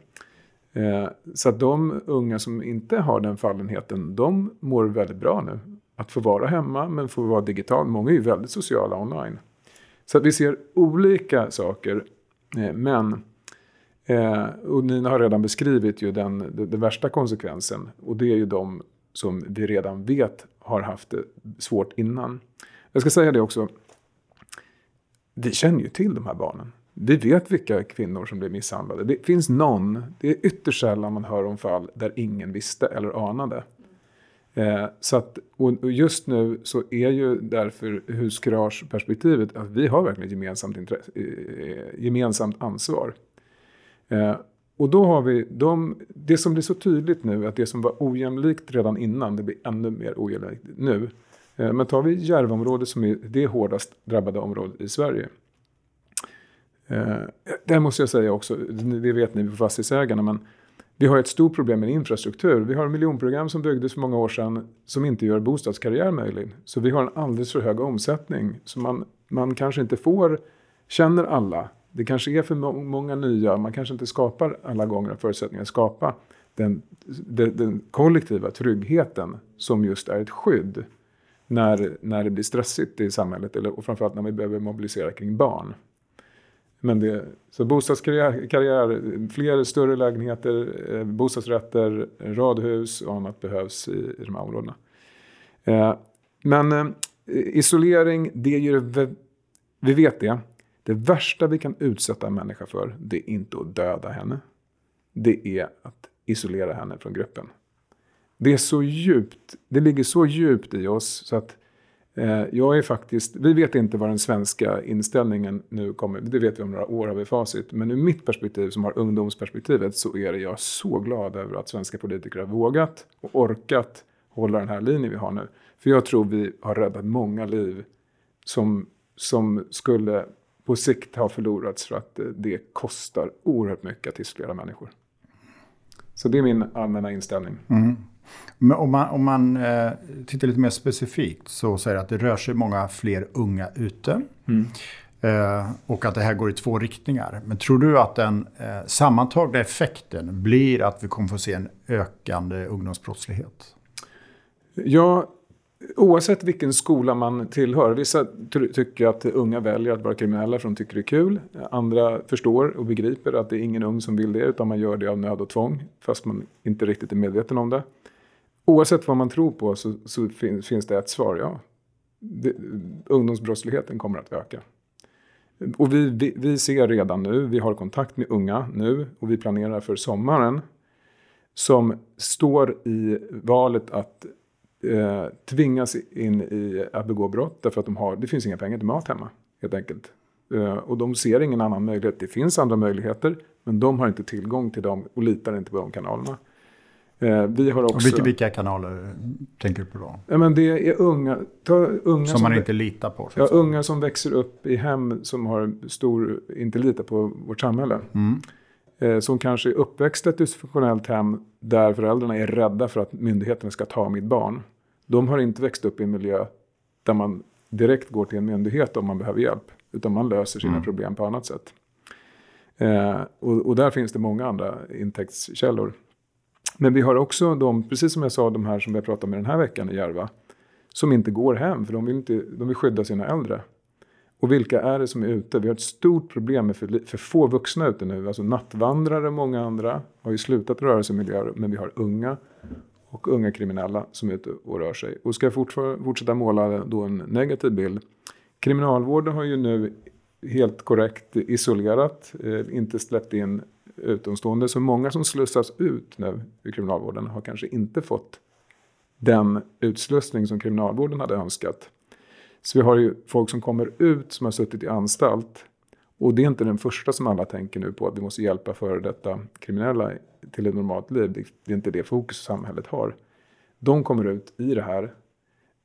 eh, så att de unga som inte har den fallenheten, de mår väldigt bra nu. Att få vara hemma men få vara digital. Många är ju väldigt sociala online. Så att vi ser olika saker. Eh, men, eh, och Nina har redan beskrivit ju den, den, den värsta konsekvensen. Och det är ju de som vi redan vet har haft det svårt innan. Jag ska säga det också. Vi känner ju till de här barnen. Vi vet vilka kvinnor som blir misshandlade. Det finns någon, det är ytterst sällan man hör om fall där ingen visste eller anade. Eh, så att, och just nu så är ju därför huskurage-perspektivet att vi har verkligen gemensamt, intresse, eh, eh, gemensamt ansvar. Eh, och då har vi de, det som blir så tydligt nu, att det som var ojämlikt redan innan, det blir ännu mer ojämlikt nu. Eh, men tar vi Järvaområdet som är det hårdast drabbade området i Sverige. Eh, där måste jag säga också, det vet ni på fastighetsägarna, men vi har ett stort problem med infrastruktur. Vi har miljonprogram som byggdes för många år sedan som inte gör bostadskarriär möjlig. Så vi har en alldeles för hög omsättning. Så man, man kanske inte får, känner alla det kanske är för många nya, man kanske inte skapar alla gånger förutsättningar att skapa den, den, den, kollektiva tryggheten som just är ett skydd när, när det blir stressigt i samhället eller, och framförallt när vi behöver mobilisera kring barn. Men det, så bostadskarriär, fler större lägenheter, eh, bostadsrätter, radhus och annat behövs i, i de här områdena. Eh, men eh, isolering, det gör, vi vet det. Det värsta vi kan utsätta en människa för, det är inte att döda henne. Det är att isolera henne från gruppen. Det är så djupt, det ligger så djupt i oss så att eh, Eh, jag är faktiskt, vi vet inte vad den svenska inställningen nu kommer, det vet vi om några år har vi facit. Men ur mitt perspektiv som har ungdomsperspektivet så är det jag så glad över att svenska politiker har vågat och orkat hålla den här linjen vi har nu. För jag tror vi har räddat många liv som, som skulle på sikt ha förlorats för att eh, det kostar oerhört mycket att isolera människor. Så det är min allmänna inställning. Mm. Om man, om man eh, tittar lite mer specifikt så säger det att det rör sig många fler unga ute. Mm. Eh, och att det här går i två riktningar. Men tror du att den eh, sammantagna effekten blir att vi kommer få se en ökande ungdomsbrottslighet? Ja, Oavsett vilken skola man tillhör. Vissa tycker att unga väljer att vara kriminella för de tycker det är kul. Andra förstår och begriper att det är ingen ung som vill det utan man gör det av nöd och tvång. Fast man inte riktigt är medveten om det. Oavsett vad man tror på så, så finns, finns det ett svar. Ja. Det, ungdomsbrottsligheten kommer att öka. Och vi, vi, vi ser redan nu, vi har kontakt med unga nu och vi planerar för sommaren. Som står i valet att eh, tvingas in i att begå brott därför att de har, det finns inga pengar till mat hemma. Helt enkelt. Eh, och de ser ingen annan möjlighet. Det finns andra möjligheter men de har inte tillgång till dem och litar inte på de kanalerna. Eh, vi har också, vilka, vilka kanaler tänker du på då? Ja, men det är unga, ta, unga som, som man inte litar på? Ja, unga som växer upp i hem som har stor, inte litar på vårt samhälle. Mm. Eh, som kanske är uppväxta i ett dysfunktionellt hem där föräldrarna är rädda för att myndigheterna ska ta mitt barn. De har inte växt upp i en miljö där man direkt går till en myndighet om man behöver hjälp. Utan man löser sina mm. problem på annat sätt. Eh, och, och, där finns det många andra intäktskällor. Men vi har också de, precis som jag sa, de här som vi har pratat med den här veckan i Järva. Som inte går hem för de vill, inte, de vill skydda sina äldre. Och vilka är det som är ute? Vi har ett stort problem med för, för få vuxna ute nu. Alltså nattvandrare, och många andra, har ju slutat röra sig i miljöer. Men vi har unga och unga kriminella som är ute och rör sig. Och ska jag fortsätta måla då en negativ bild. Kriminalvården har ju nu helt korrekt isolerat, eh, inte släppt in utomstående. Så många som slussas ut nu ur kriminalvården har kanske inte fått den utslussning som kriminalvården hade önskat. Så vi har ju folk som kommer ut som har suttit i anstalt. Och det är inte den första som alla tänker nu på att vi måste hjälpa före detta kriminella till ett normalt liv. Det är inte det fokus samhället har. De kommer ut i det här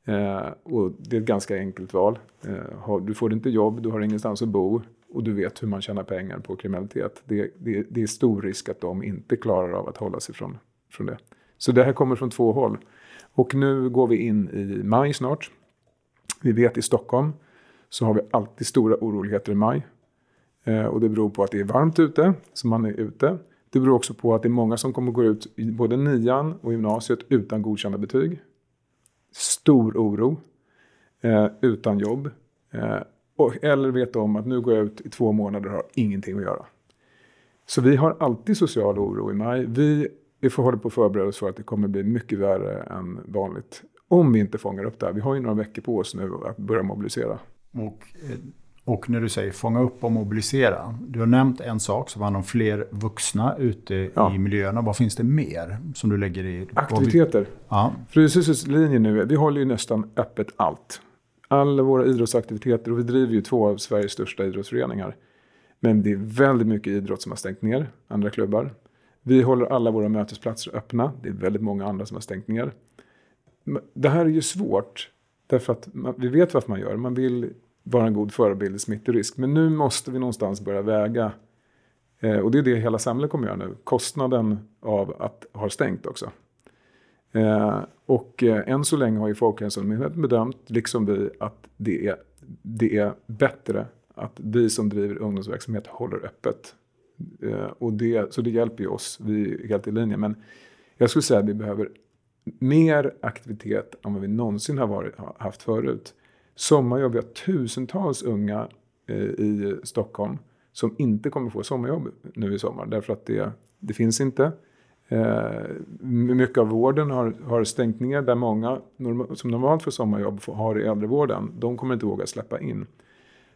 Eh, och det är ett ganska enkelt val. Eh, du får inte jobb, du har ingenstans att bo och du vet hur man tjänar pengar på kriminalitet. Det, det, det är stor risk att de inte klarar av att hålla sig från, från det. Så det här kommer från två håll. Och nu går vi in i maj snart. Vi vet i Stockholm så har vi alltid stora oroligheter i maj. Eh, och det beror på att det är varmt ute, så man är ute. Det beror också på att det är många som kommer gå ut i både nian och gymnasiet utan godkända betyg. Stor oro. Eh, utan jobb. Eh, och, eller vet om att nu går jag ut i två månader och har ingenting att göra. Så vi har alltid social oro i maj. Vi, vi får hålla på att förbereda oss för att det kommer bli mycket värre än vanligt. Om vi inte fångar upp det här. Vi har ju några veckor på oss nu att börja mobilisera. Och, eh, och när du säger fånga upp och mobilisera. Du har nämnt en sak som handlar om fler vuxna ute ja. i miljöerna. Vad finns det mer som du lägger i? Aktiviteter. Vi, ja. Fryshusets linje nu, vi håller ju nästan öppet allt. Alla våra idrottsaktiviteter och vi driver ju två av Sveriges största idrottsföreningar. Men det är väldigt mycket idrott som har stängt ner, andra klubbar. Vi håller alla våra mötesplatser öppna. Det är väldigt många andra som har stängt ner. Det här är ju svårt. Därför att man, vi vet varför man gör. Man vill vara en god förebild i smittorisk. Men nu måste vi någonstans börja väga. Eh, och det är det hela samhället kommer göra nu. Kostnaden av att ha stängt också. Eh, och eh, än så länge har ju Folkhälsomyndigheten bedömt, liksom vi, att det är, det är bättre att vi som driver ungdomsverksamhet håller öppet. Eh, och det, så det hjälper ju oss, vi är helt i linje. Men jag skulle säga att vi behöver mer aktivitet än vad vi någonsin har varit, haft förut. Sommarjobb, vi har tusentals unga eh, i Stockholm som inte kommer få sommarjobb nu i sommar därför att det, det finns inte. Eh, mycket av vården har, har stängt ner där många som normalt får sommarjobb har i äldrevården. De kommer inte våga släppa in.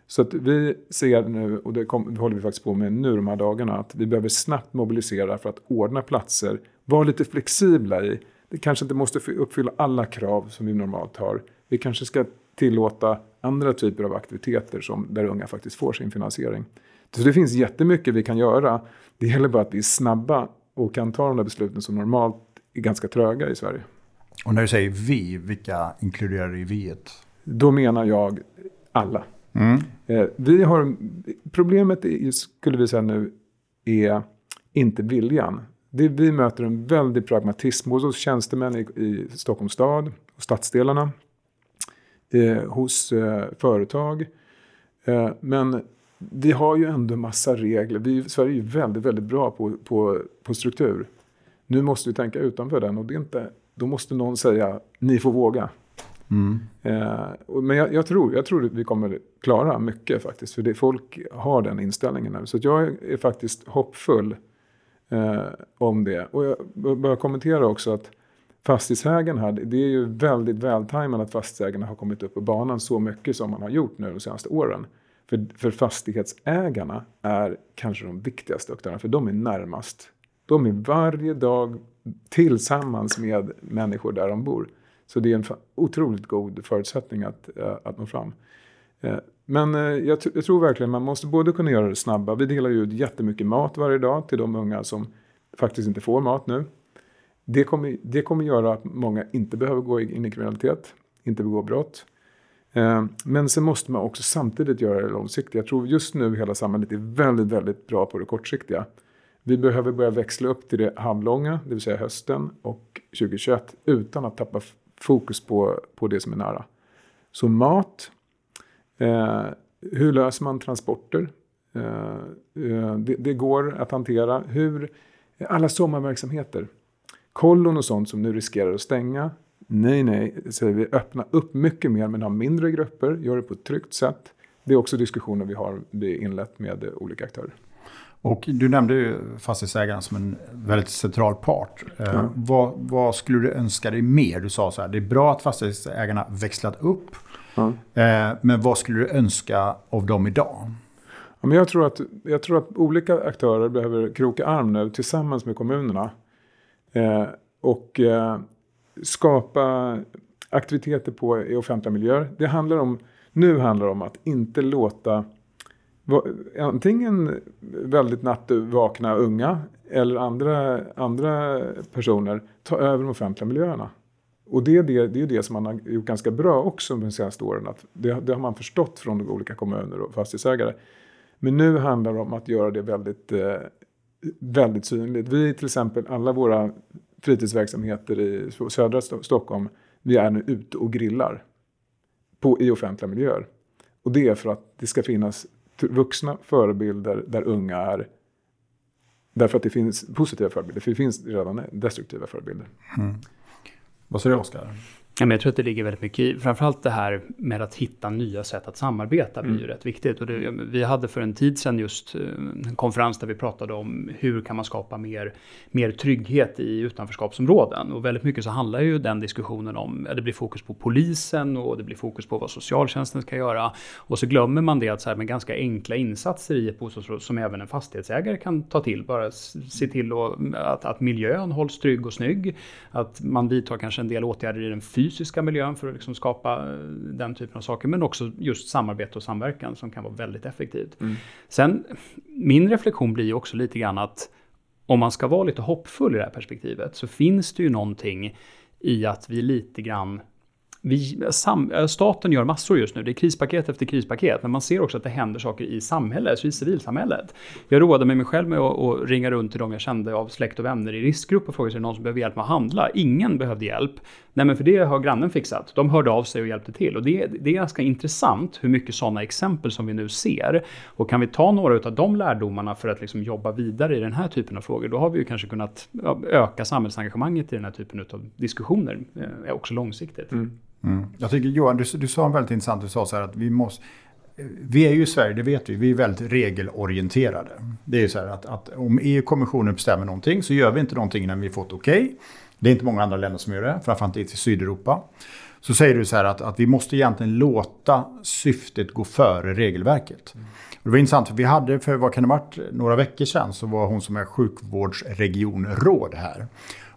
Så att vi ser nu, och det, kom, det håller vi faktiskt på med nu de här dagarna, att vi behöver snabbt mobilisera för att ordna platser, vara lite flexibla i. Det kanske inte måste uppfylla alla krav som vi normalt har. Vi kanske ska tillåta andra typer av aktiviteter som, där unga faktiskt får sin finansiering. Så det finns jättemycket vi kan göra. Det gäller bara att vi är snabba och kan ta de där besluten som normalt är ganska tröga i Sverige. Och när du säger vi, vilka inkluderar du i vi? Då menar jag alla. Mm. Eh, vi har, problemet är, skulle vi säga nu är inte viljan. Det, vi möter en väldig pragmatism hos tjänstemän i, i Stockholms stad och stadsdelarna. Eh, hos eh, företag. Eh, men vi har ju ändå massa regler. Vi, Sverige är ju väldigt, väldigt bra på, på, på struktur. Nu måste vi tänka utanför den och det är inte, då måste någon säga ni får våga. Mm. Eh, men jag, jag, tror, jag tror att vi kommer klara mycket faktiskt. För det, folk har den inställningen nu. Så jag är faktiskt hoppfull eh, om det. Och jag bör kommentera också att fastighetsägarna här, det är ju väldigt vältajmat att fastighetsägarna har kommit upp på banan så mycket som man har gjort nu de senaste åren. För, för fastighetsägarna är kanske de viktigaste aktörerna, för de är närmast. De är varje dag tillsammans med människor där de bor. Så det är en otroligt god förutsättning att, eh, att nå fram. Eh, men eh, jag, jag, tror verkligen man måste både kunna göra det snabba. Vi delar ju ut jättemycket mat varje dag till de unga som faktiskt inte får mat nu. Det kommer, det kommer göra att många inte behöver gå in i kriminalitet, inte begå brott. Eh, men sen måste man också samtidigt göra det långsiktigt. Jag tror just nu hela samhället är väldigt, väldigt bra på det kortsiktiga. Vi behöver börja växla upp till det halvlånga, det vill säga hösten och 2021 utan att tappa fokus på, på det som är nära. Så mat. Eh, hur löser man transporter? Eh, eh, det, det, går att hantera. Hur, alla sommarverksamheter. Kollon och sånt som nu riskerar att stänga. Nej, nej, säger vi. Öppna upp mycket mer men ha mindre grupper. Gör det på ett tryggt sätt. Det är också diskussioner vi har inlett med olika aktörer. Och du nämnde ju fastighetsägarna som en väldigt central part. Mm. vad, vad, skulle du önska dig mer? Du sa så här, det är bra att fastighetsägarna växlat upp. Mm. men vad skulle du önska av dem idag? Ja, men jag, tror att, jag tror att olika aktörer behöver kroka arm nu tillsammans med kommunerna. Eh, och skapa aktiviteter på, i offentliga miljöer. Det handlar om, nu handlar det om att inte låta antingen väldigt nattvakna unga eller andra, andra personer ta över de offentliga miljöerna. och det är det, det är det som man har gjort ganska bra också de senaste åren. Att det, det har man förstått från de olika kommuner och fastighetsägare. Men nu handlar det om att göra det väldigt, eh, väldigt synligt. Vi till exempel, alla våra fritidsverksamheter i södra Stockholm, vi är nu ute och grillar på, i offentliga miljöer. Och det är för att det ska finnas vuxna förebilder där unga är Därför att det finns positiva förebilder, för det finns redan destruktiva förebilder. Mm. Vad säger Oskar? Ja, men jag tror att det ligger väldigt mycket i, framförallt det här med att hitta nya sätt att samarbeta blir mm. ju rätt viktigt. Och det, vi hade för en tid sedan just eh, en konferens där vi pratade om hur kan man skapa mer, mer trygghet i utanförskapsområden. Och väldigt mycket så handlar ju den diskussionen om, ja, det blir fokus på polisen och det blir fokus på vad socialtjänsten ska göra. Och så glömmer man det att så här, med ganska enkla insatser i ett bostadsområde som även en fastighetsägare kan ta till, bara se till att, att miljön hålls trygg och snygg, att man vidtar kanske en del åtgärder i den fysiska fysiska miljön för att liksom skapa eh, den typen av saker. Men också just samarbete och samverkan som kan vara väldigt effektivt. Mm. Sen, min reflektion blir ju också lite grann att om man ska vara lite hoppfull i det här perspektivet så finns det ju någonting i att vi lite grann vi, sam, eh, staten gör massor just nu. Det är krispaket efter krispaket. Men man ser också att det händer saker i samhället, i civilsamhället. Jag roade mig själv med att, att ringa runt till de jag kände av släkt och vänner i riskgrupp och frågade sig någon som behöver hjälp med att handla. Ingen behövde hjälp. Nej men för det har grannen fixat. De hörde av sig och hjälpte till. Och det, det är ganska intressant hur mycket sådana exempel som vi nu ser. Och kan vi ta några av de lärdomarna för att liksom jobba vidare i den här typen av frågor, då har vi ju kanske kunnat öka samhällsengagemanget i den här typen av diskussioner, eh, också långsiktigt. Mm. Mm. Jag tycker Johan, du, du sa en väldigt intressant, du sa så här att vi måste vi är ju i Sverige, det vet vi, vi är väldigt regelorienterade. Det är ju så här att, att om EU-kommissionen bestämmer någonting så gör vi inte någonting innan vi fått okej. Okay. Det är inte många andra länder som gör det, framförallt inte i Sydeuropa. Så säger du så här att, att vi måste egentligen låta syftet gå före regelverket. Mm. Det var intressant, för vi hade för vad kan det varit, några veckor sedan så var hon som är sjukvårdsregionråd här.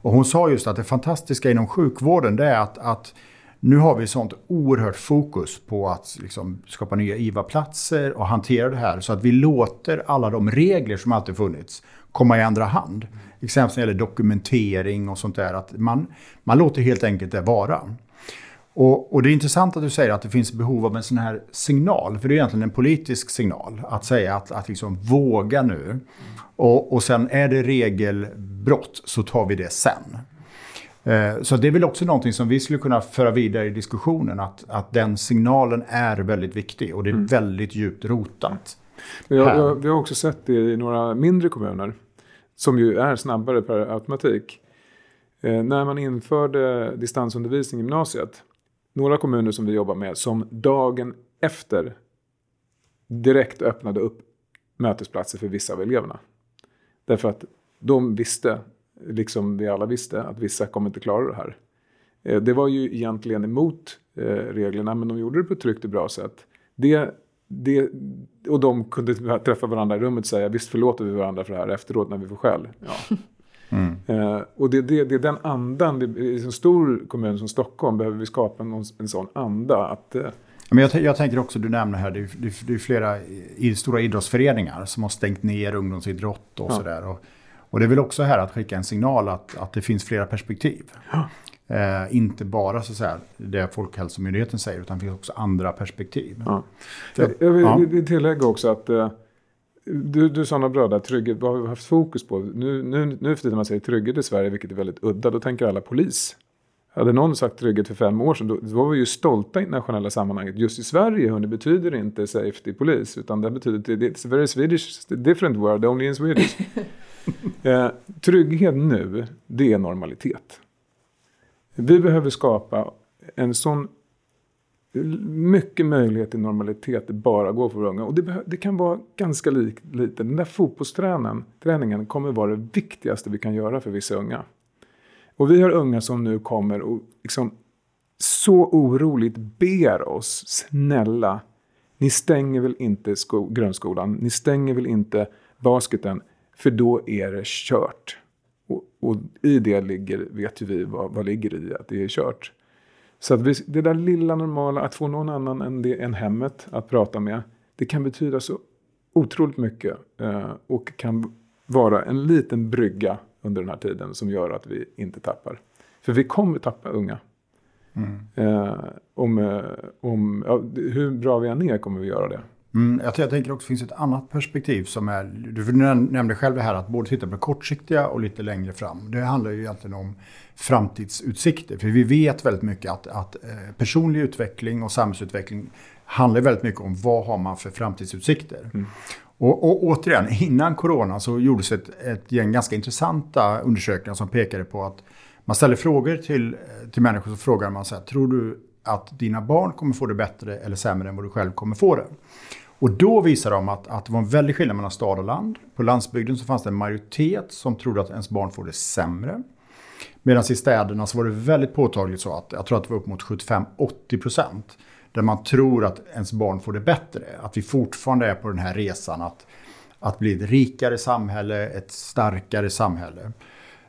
Och hon sa just att det fantastiska inom sjukvården det är att, att nu har vi sånt oerhört fokus på att liksom skapa nya IVA-platser och hantera det här så att vi låter alla de regler som alltid funnits komma i andra hand. Exempelvis när det gäller dokumentering och sånt där. Att man, man låter helt enkelt det vara. Och, och, det är intressant att du säger att det finns behov av en sån här signal. För det är egentligen en politisk signal. Att säga att, att liksom våga nu. Och, och sen är det regelbrott så tar vi det sen. Eh, så det är väl också någonting som vi skulle kunna föra vidare i diskussionen. Att, att den signalen är väldigt viktig och det är mm. väldigt djupt rotat. Jag, jag, vi har också sett det i några mindre kommuner. Som ju är snabbare per automatik. Eh, när man införde distansundervisning i gymnasiet. Några kommuner som vi jobbar med som dagen efter direkt öppnade upp mötesplatser för vissa av eleverna. Därför att de visste liksom vi alla visste, att vissa kommer inte klara det här. Eh, det var ju egentligen emot eh, reglerna, men de gjorde det på ett tryggt och bra sätt. Det, det, och de kunde träffa varandra i rummet och säga visst förlåter vi varandra för det här efteråt när vi får skäll. Ja. <laughs> Mm. Eh, och det, det, det är den andan, i en stor kommun som Stockholm behöver vi skapa en, en sån anda. att men jag, jag, tänker också, du nämner här, det är, det är flera i, stora idrottsföreningar som har stängt ner ungdomsidrott och ja. sådär. Och det är väl också här att skicka en signal att, att det finns flera perspektiv. Ja. Eh, inte bara så att säga, det Folkhälsomyndigheten säger, utan det finns också andra perspektiv. Ja. Så, jag, vill, ja. tillägga också att eh, du, du sa något bra där, trygghet, vad har vi haft fokus på? Nu, nu, nu för tiden man säger trygghet i Sverige, vilket är väldigt udda, då tänker alla polis. Hade någon sagt trygghet för fem år sedan, då, då var vi ju stolta i internationella sammanhanget. Just i Sverige hörni, betyder det inte safety polis, utan det betyder, it's a very Swedish, different word, only in Swedish. <laughs> eh, trygghet nu, det är normalitet. Vi behöver skapa en sån mycket möjlighet till normalitet det bara går för unga. Och det, det kan vara ganska lik, lite. Den där fotbollsträningen kommer vara det viktigaste vi kan göra för vissa unga. Och vi har unga som nu kommer och liksom så oroligt ber oss, snälla, ni stänger väl inte grundskolan, ni stänger väl inte basketen, för då är det kört. Och, och i det ligger, vet ju vi vad, vad ligger i att det är kört. Så att vi, det där lilla normala, att få någon annan än, det, än hemmet att prata med, det kan betyda så otroligt mycket. Eh, och kan vara en liten brygga under den här tiden som gör att vi inte tappar. För vi kommer tappa unga. Mm. Eh, om, eh, om, ja, hur bra vi än är kommer vi göra det. Mm, jag, jag tänker också finns ett annat perspektiv som är, du nämnde själv det här att både titta på det kortsiktiga och lite längre fram. Det handlar ju egentligen om framtidsutsikter. För vi vet väldigt mycket att, att eh, personlig utveckling och samhällsutveckling handlar väldigt mycket om vad har man för framtidsutsikter. Mm. Och, och, återigen, innan corona så gjordes ett, ett gäng ganska intressanta undersökningar som pekade på att man ställer frågor till, till människor så frågar man så här, tror du att dina barn kommer få det bättre eller sämre än vad du själv kommer få det? Och då visar de att, att det var en väldig skillnad mellan stad och land. På landsbygden så fanns det en majoritet som trodde att ens barn får det sämre. Medan i städerna så var det väldigt påtagligt så att jag tror att det var upp mot 75-80 procent. Där man tror att ens barn får det bättre. Att vi fortfarande är på den här resan att, att bli ett rikare samhälle, ett starkare samhälle.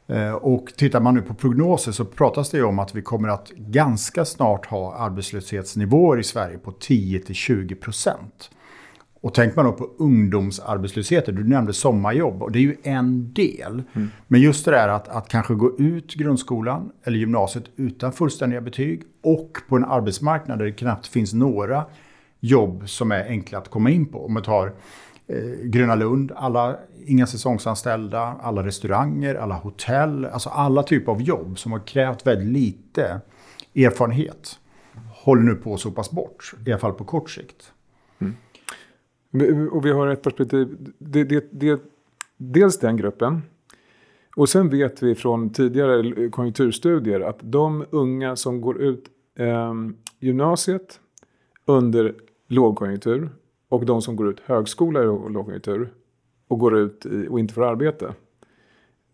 Eh, och tittar man nu på prognoser så pratas det ju om att vi kommer att ganska snart ha arbetslöshetsnivåer i Sverige på 10-20 procent. Och tänker man då på ungdomsarbetslösheten, du nämnde sommarjobb och det är ju en del. Mm. Men just det där att, att kanske gå ut grundskolan eller gymnasiet utan fullständiga betyg och på en arbetsmarknad där det knappt finns några jobb som är enkla att komma in på. Om man tar eh, Gröna Lund, alla, inga säsongsanställda, alla restauranger, alla hotell, alltså alla typer av jobb som har krävt väldigt lite erfarenhet håller nu på att sopas bort, i alla fall på kort sikt. Mm. Och vi har ett perspektiv, det, det, det, dels den gruppen. Och sen vet vi från tidigare konjunkturstudier att de unga som går ut eh, gymnasiet under lågkonjunktur och de som går ut högskola i lågkonjunktur och går ut i, och inte får arbete.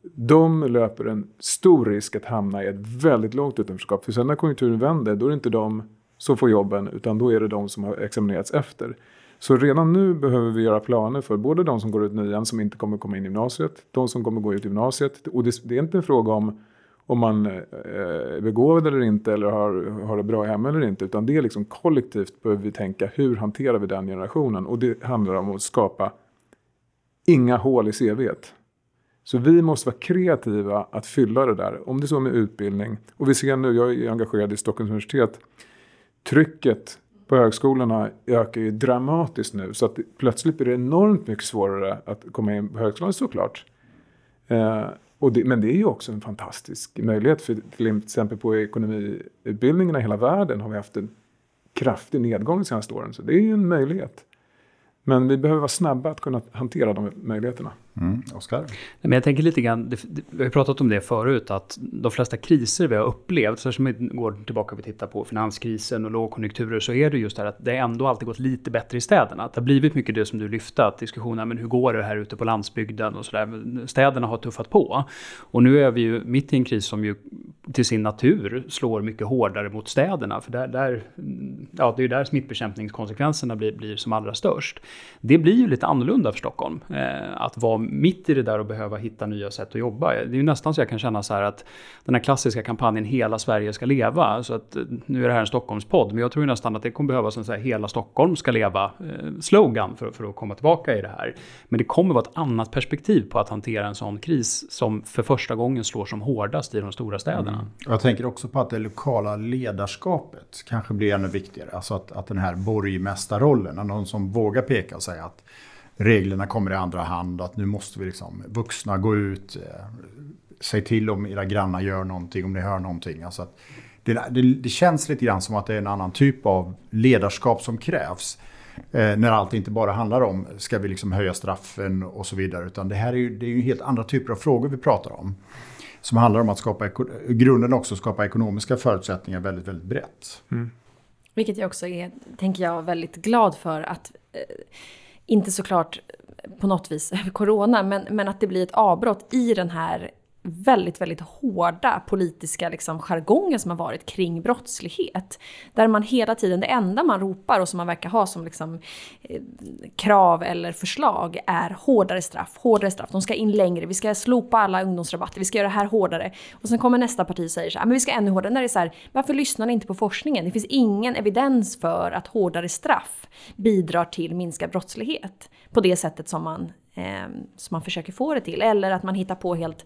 De löper en stor risk att hamna i ett väldigt lågt utanförskap. För sen när konjunkturen vänder, då är det inte de som får jobben, utan då är det de som har examinerats efter. Så redan nu behöver vi göra planer för både de som går ut nian som inte kommer komma in i gymnasiet, de som kommer gå ut gymnasiet. Och det, det är inte en fråga om om man eh, är begåvad eller inte eller har, har det bra hemma eller inte. Utan det är liksom kollektivt behöver vi tänka hur hanterar vi den generationen. Och det handlar om att skapa inga hål i CVet. Så vi måste vara kreativa att fylla det där. Om det är så med utbildning. Och vi ser nu, jag är engagerad i Stockholms universitet. Trycket på högskolorna ökar ju dramatiskt nu. Så att plötsligt blir det enormt mycket svårare att komma in på högskolan såklart. Eh, och det, men det är ju också en fantastisk möjlighet. För till exempel på ekonomiutbildningarna i hela världen har vi haft en kraftig nedgång de senaste åren. Så det är ju en möjlighet. Men vi behöver vara snabba att kunna hantera de möjligheterna. Mm, Oskar? Men jag tänker lite grann, vi har pratat om det förut, att de flesta kriser vi har upplevt, särskilt om vi går tillbaka och tittar på finanskrisen och lågkonjunkturer, så är det just det här att det ändå alltid gått lite bättre i städerna. Att det har blivit mycket det som du lyfte, att diskussionen, men hur går det här ute på landsbygden och sådär. Städerna har tuffat på. Och nu är vi ju mitt i en kris som ju till sin natur slår mycket hårdare mot städerna, för där, där ja, det är ju där smittbekämpningskonsekvenserna blir, blir som allra störst. Det blir ju lite annorlunda för Stockholm, eh, att vara mitt i det där och behöva hitta nya sätt att jobba. Det är ju nästan så jag kan känna så här att den här klassiska kampanjen Hela Sverige ska leva, så att eh, nu är det här en Stockholmspodd, men jag tror nästan att det kommer behövas en så här Hela Stockholm ska leva-slogan eh, för, för att komma tillbaka i det här. Men det kommer vara ett annat perspektiv på att hantera en sån kris som för första gången slår som hårdast i de stora städerna. Mm. Jag tänker också på att det lokala ledarskapet kanske blir ännu viktigare. Alltså att, att den här borgmästarrollen, någon som vågar peka och säga att reglerna kommer i andra hand. Att nu måste vi liksom, vuxna gå ut, eh, säg till om era grannar gör någonting, om ni hör någonting. Alltså att det, det, det, känns lite grann som att det är en annan typ av ledarskap som krävs. Eh, när allt inte bara handlar om, ska vi liksom höja straffen och så vidare. Utan det här är ju, det är ju helt andra typer av frågor vi pratar om. Som handlar om att skapa, grunden också skapa ekonomiska förutsättningar väldigt, väldigt brett. Mm. Vilket jag också är, tänker jag, väldigt glad för att eh, inte såklart på något vis <laughs> corona, men, men att det blir ett avbrott i den här väldigt, väldigt hårda politiska liksom, jargongen som har varit kring brottslighet. Där man hela tiden, det enda man ropar och som man verkar ha som liksom, eh, krav eller förslag är hårdare straff, hårdare straff, de ska in längre, vi ska slopa alla ungdomsrabatter, vi ska göra det här hårdare. Och sen kommer nästa parti och säger så här, ah, men vi ska ännu hårdare. När det är så här, varför lyssnar ni inte på forskningen? Det finns ingen evidens för att hårdare straff bidrar till minskad brottslighet på det sättet som man, eh, som man försöker få det till. Eller att man hittar på helt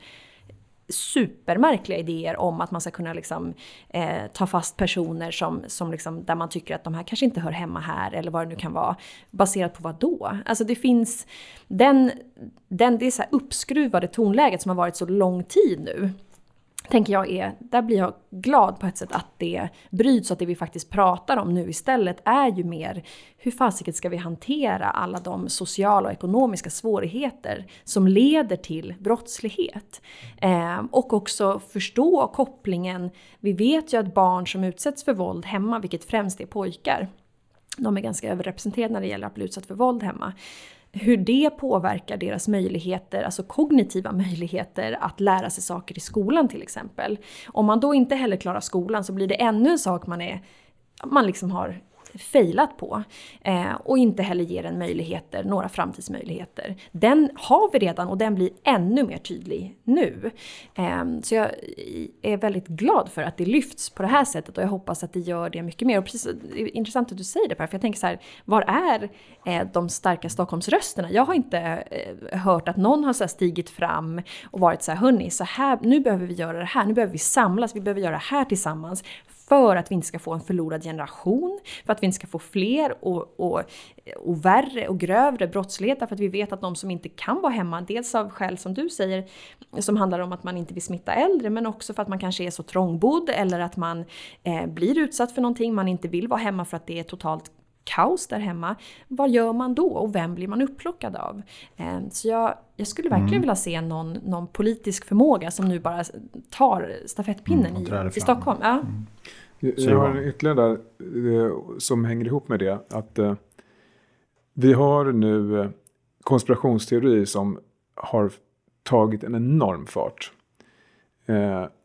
supermärkliga idéer om att man ska kunna liksom, eh, ta fast personer som, som liksom, där man tycker att de här kanske inte hör hemma här eller vad det nu kan vara. Baserat på vad då? Alltså det finns den, den, det är så här uppskruvade tonläget som har varit så lång tid nu tänker jag är, där blir jag glad på ett sätt att det bryts och att det vi faktiskt pratar om nu istället är ju mer hur fasiken ska vi hantera alla de sociala och ekonomiska svårigheter som leder till brottslighet. Eh, och också förstå kopplingen. Vi vet ju att barn som utsätts för våld hemma, vilket främst är pojkar, de är ganska överrepresenterade när det gäller att bli utsatt för våld hemma hur det påverkar deras möjligheter, alltså kognitiva möjligheter att lära sig saker i skolan till exempel. Om man då inte heller klarar skolan så blir det ännu en sak man, är, man liksom har failat på. Eh, och inte heller ger en möjligheter, några framtidsmöjligheter. Den har vi redan och den blir ännu mer tydlig nu. Eh, så jag är väldigt glad för att det lyfts på det här sättet och jag hoppas att det gör det mycket mer. Och precis, det är intressant att du säger det Per, för jag tänker så här, var är eh, de starka Stockholmsrösterna? Jag har inte eh, hört att någon har så stigit fram och varit så här, hörni, så här, nu behöver vi göra det här, nu behöver vi samlas, vi behöver göra det här tillsammans för att vi inte ska få en förlorad generation, för att vi inte ska få fler och, och, och värre och grövre brottslighet, för att vi vet att de som inte kan vara hemma, dels av skäl som du säger, som handlar om att man inte vill smitta äldre, men också för att man kanske är så trångbodd eller att man eh, blir utsatt för någonting, man inte vill vara hemma för att det är totalt kaos där hemma. Vad gör man då och vem blir man upplockad av? Eh, så jag, jag skulle verkligen mm. vilja se någon, någon politisk förmåga som nu bara tar stafettpinnen mm, i, i Stockholm. Ja. Mm. Jag har ytterligare där eh, som hänger ihop med det. Att eh, vi har nu eh, konspirationsteori som har tagit en enorm fart.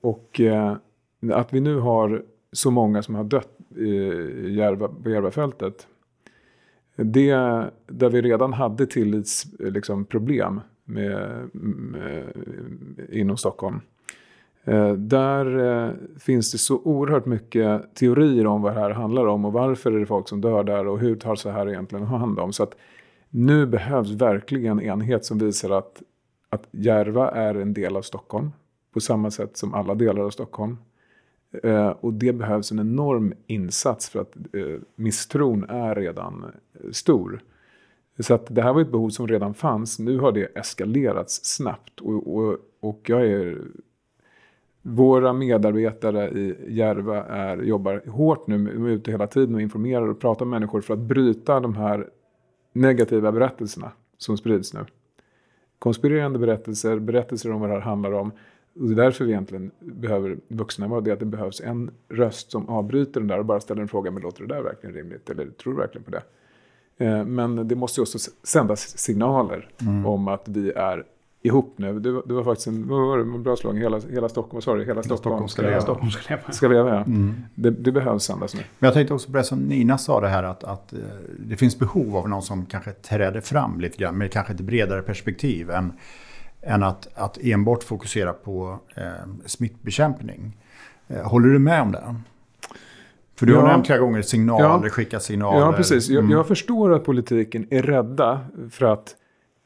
och att vi nu har så många som har dött i Järva, på Järvafältet. Det där vi redan hade tillitsproblem liksom, med, med, inom Stockholm. Eh, där eh, finns det så oerhört mycket teorier om vad det här handlar om och varför är det folk som dör där och hur tar så här egentligen hand om. Så att nu behövs verkligen enhet som visar att, att Järva är en del av Stockholm på samma sätt som alla delar av Stockholm. Eh, och det behövs en enorm insats för att misstron är redan stor. Så att det här var ett behov som redan fanns. Nu har det eskalerats snabbt och, och, och jag är våra medarbetare i Järva är, jobbar hårt nu, är ute hela tiden och informerar och pratar med människor för att bryta de här negativa berättelserna som sprids nu. Konspirerande berättelser, berättelser om vad det här handlar om. Och det är därför vi egentligen behöver vuxna vara det att det behövs en röst som avbryter den där och bara ställer en fråga, men låter det där verkligen rimligt? Eller tror du verkligen på det? Eh, men det måste ju också sändas signaler mm. om att vi är ihop nu. Det var, det var faktiskt en, vad var det, en bra slag. Hela, hela Stockholm, du? Hela Stockholm, ska leva. Stockholm ska leva. Ska leva ja. Mm. Det, det, behövs sändas nu. Men jag tänkte också på det som Nina sa det här att, att eh, det finns behov av någon som kanske träder fram lite grann med kanske ett bredare perspektiv än, än att, att enbart fokusera på eh, smittbekämpning. Eh, håller du med om det? För du ja. har nämnt flera gånger signaler, ja. skicka signaler. Ja, precis. Jag, mm. jag förstår att politiken är rädda för att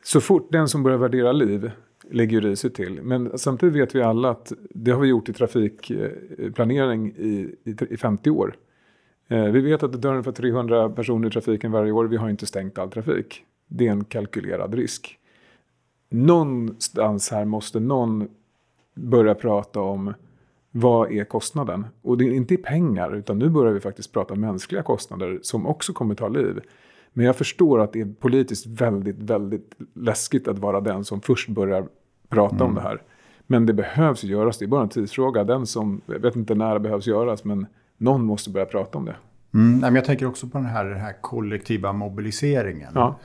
så fort den som börjar värdera liv lägger riset till. Men samtidigt vet vi alla att det har vi gjort i trafikplanering i, i, i 50 år. Eh, vi vet att det dör ungefär 300 personer i trafiken varje år. Vi har inte stängt all trafik. Det är en kalkylerad risk. Någonstans här måste någon börja prata om vad är kostnaden? Och det är inte i pengar, utan nu börjar vi faktiskt prata mänskliga kostnader som också kommer ta liv. Men jag förstår att det är politiskt väldigt, väldigt läskigt att vara den som först börjar prata mm. om det här. Men det behövs göras, det är bara en tidsfråga. Den som, jag vet inte när det behövs göras, men någon måste börja prata om det. Mm, jag tänker också på den här, den här kollektiva mobiliseringen. Ja.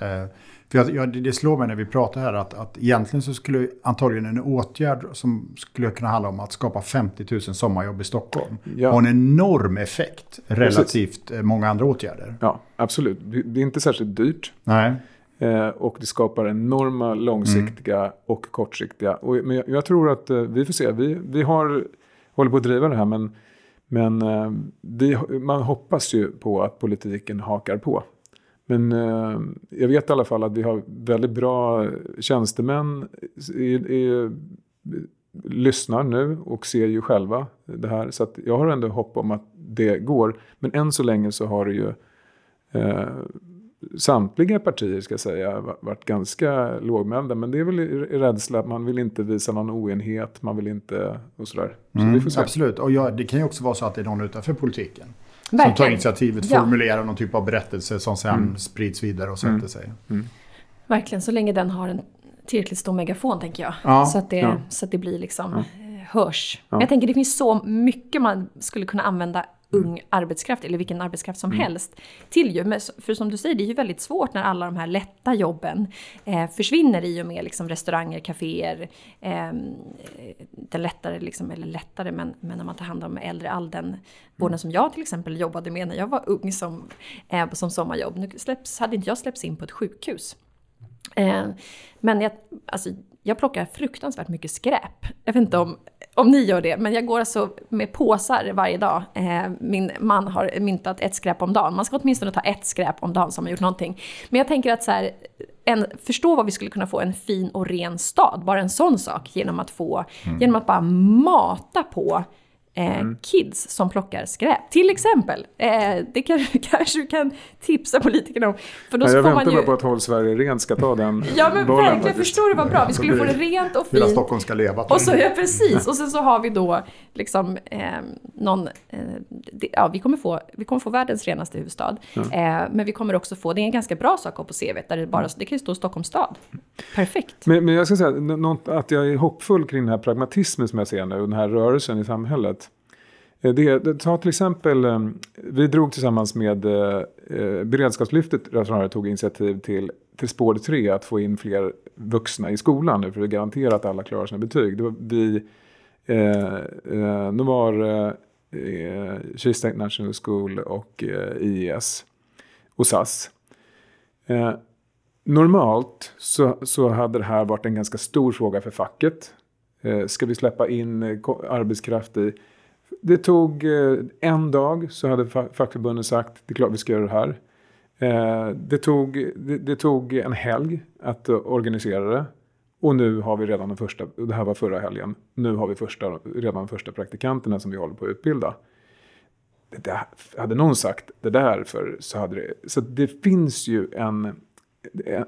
Eh, för jag, jag, det slår mig när vi pratar här att, att egentligen så skulle antagligen en åtgärd som skulle kunna handla om att skapa 50 000 sommarjobb i Stockholm ja. ha en enorm effekt relativt Precis. många andra åtgärder. Ja, absolut. Det är inte särskilt dyrt. Nej. Eh, och det skapar enorma långsiktiga mm. och kortsiktiga. Och, men jag, jag, tror att eh, vi får se. Vi, vi har, håller på att driva det här men, men eh, vi, man hoppas ju på att politiken hakar på. Men eh, jag vet i alla fall att vi har väldigt bra tjänstemän i, i, lyssnar nu och ser ju själva det här. Så jag har ändå hopp om att det går. Men än så länge så har det ju eh, samtliga partier ska jag säga varit ganska lågmälda. Men det är väl rädsla, man vill inte visa någon oenighet, man vill inte och sådär. Så mm, absolut, och ja, det kan ju också vara så att det är någon utanför politiken. Verkligen. Som tar initiativet, ja. formulerar någon typ av berättelse som sen mm. sprids vidare och sätter mm. sig. Mm. Verkligen, så länge den har en tillräckligt stor megafon tänker jag. Ja, så, att det, ja. så att det blir liksom ja. Eh, hörs. Men jag tänker det finns så mycket man skulle kunna använda ung arbetskraft, eller vilken arbetskraft som mm. helst, till ju. För som du säger, det är ju väldigt svårt när alla de här lätta jobben eh, försvinner i och med liksom restauranger, kaféer, eh, den lättare, liksom, eller lättare, men, men när man tar hand om äldre, all den vården mm. som jag till exempel jobbade med när jag var ung som, eh, som sommarjobb. Nu släpps, hade inte jag släppts in på ett sjukhus. Eh, men jag, alltså, jag plockar fruktansvärt mycket skräp. Jag vet inte om, om ni gör det, men jag går alltså med påsar varje dag. Eh, min man har myntat ett skräp om dagen. Man ska åtminstone ta ett skräp om dagen som har gjort någonting. Men jag tänker att så här, en, förstå vad vi skulle kunna få en fin och ren stad. Bara en sån sak genom att få, mm. genom att bara mata på eh, mm. kids som plockar skräp. Till exempel. Eh, det kan, <laughs> kanske du kan tipsa politikerna om. För då ja, jag väntar bara ju... på att Håll Sverige Rent ska ta den <laughs> Ja men bollen, verkligen, faktiskt. förstår du vad bra? Vi skulle få det rent och fint. Hela Stockholm ska leva. Och så, ja, precis. Och sen så har vi då liksom eh, någon, eh, det, ja vi kommer, få, vi kommer få världens renaste huvudstad. Ja. Eh, men vi kommer också få, det är en ganska bra sak på CV, där det bara, det kan ju stå Stockholms stad. Perfekt. Men, men jag ska säga något, att jag är hoppfull kring den här pragmatismen som jag ser nu, den här rörelsen i samhället. Eh, det, det, ta till exempel, eh, vi drog tillsammans med eh, eh Beredskapslyftet, snarare tog initiativ till, till spår 3 att få in fler vuxna i skolan nu för att garantera att alla klarar sina betyg. Det var vi, eh, eh, de var eh, Kista International School och eh, IES och SAS. Eh, normalt så, så hade det här varit en ganska stor fråga för facket. Eh, ska vi släppa in arbetskraft i det tog eh, en dag så hade fackförbunden sagt det är klart vi ska göra det här. Eh, det tog, det, det tog en helg att eh, organisera det. Och nu har vi redan den första, det här var förra helgen, nu har vi första, redan de första praktikanterna som vi håller på att utbilda. Det där, hade någon sagt det där för så hade det, så det finns ju en,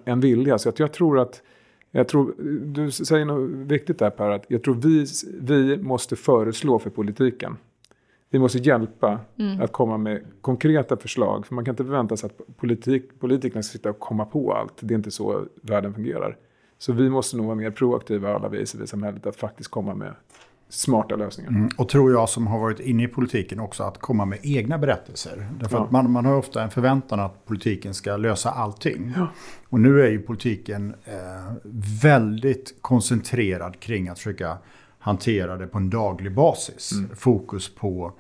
en vilja. Så att jag tror att jag tror, du säger något viktigt där Per, att jag tror vi, vi måste föreslå för politiken. Vi måste hjälpa mm. att komma med konkreta förslag. För man kan inte förvänta sig att politik, politikerna ska sitta och komma på allt. Det är inte så världen fungerar. Så vi måste nog vara mer proaktiva alla vi i civilsamhället att faktiskt komma med smarta lösningar. Mm. Och tror jag som har varit inne i politiken också att komma med egna berättelser. Därför ja. att man, man har ofta en förväntan att politiken ska lösa allting. Ja. Och nu är ju politiken eh, väldigt koncentrerad kring att försöka hantera det på en daglig basis. Mm. Fokus på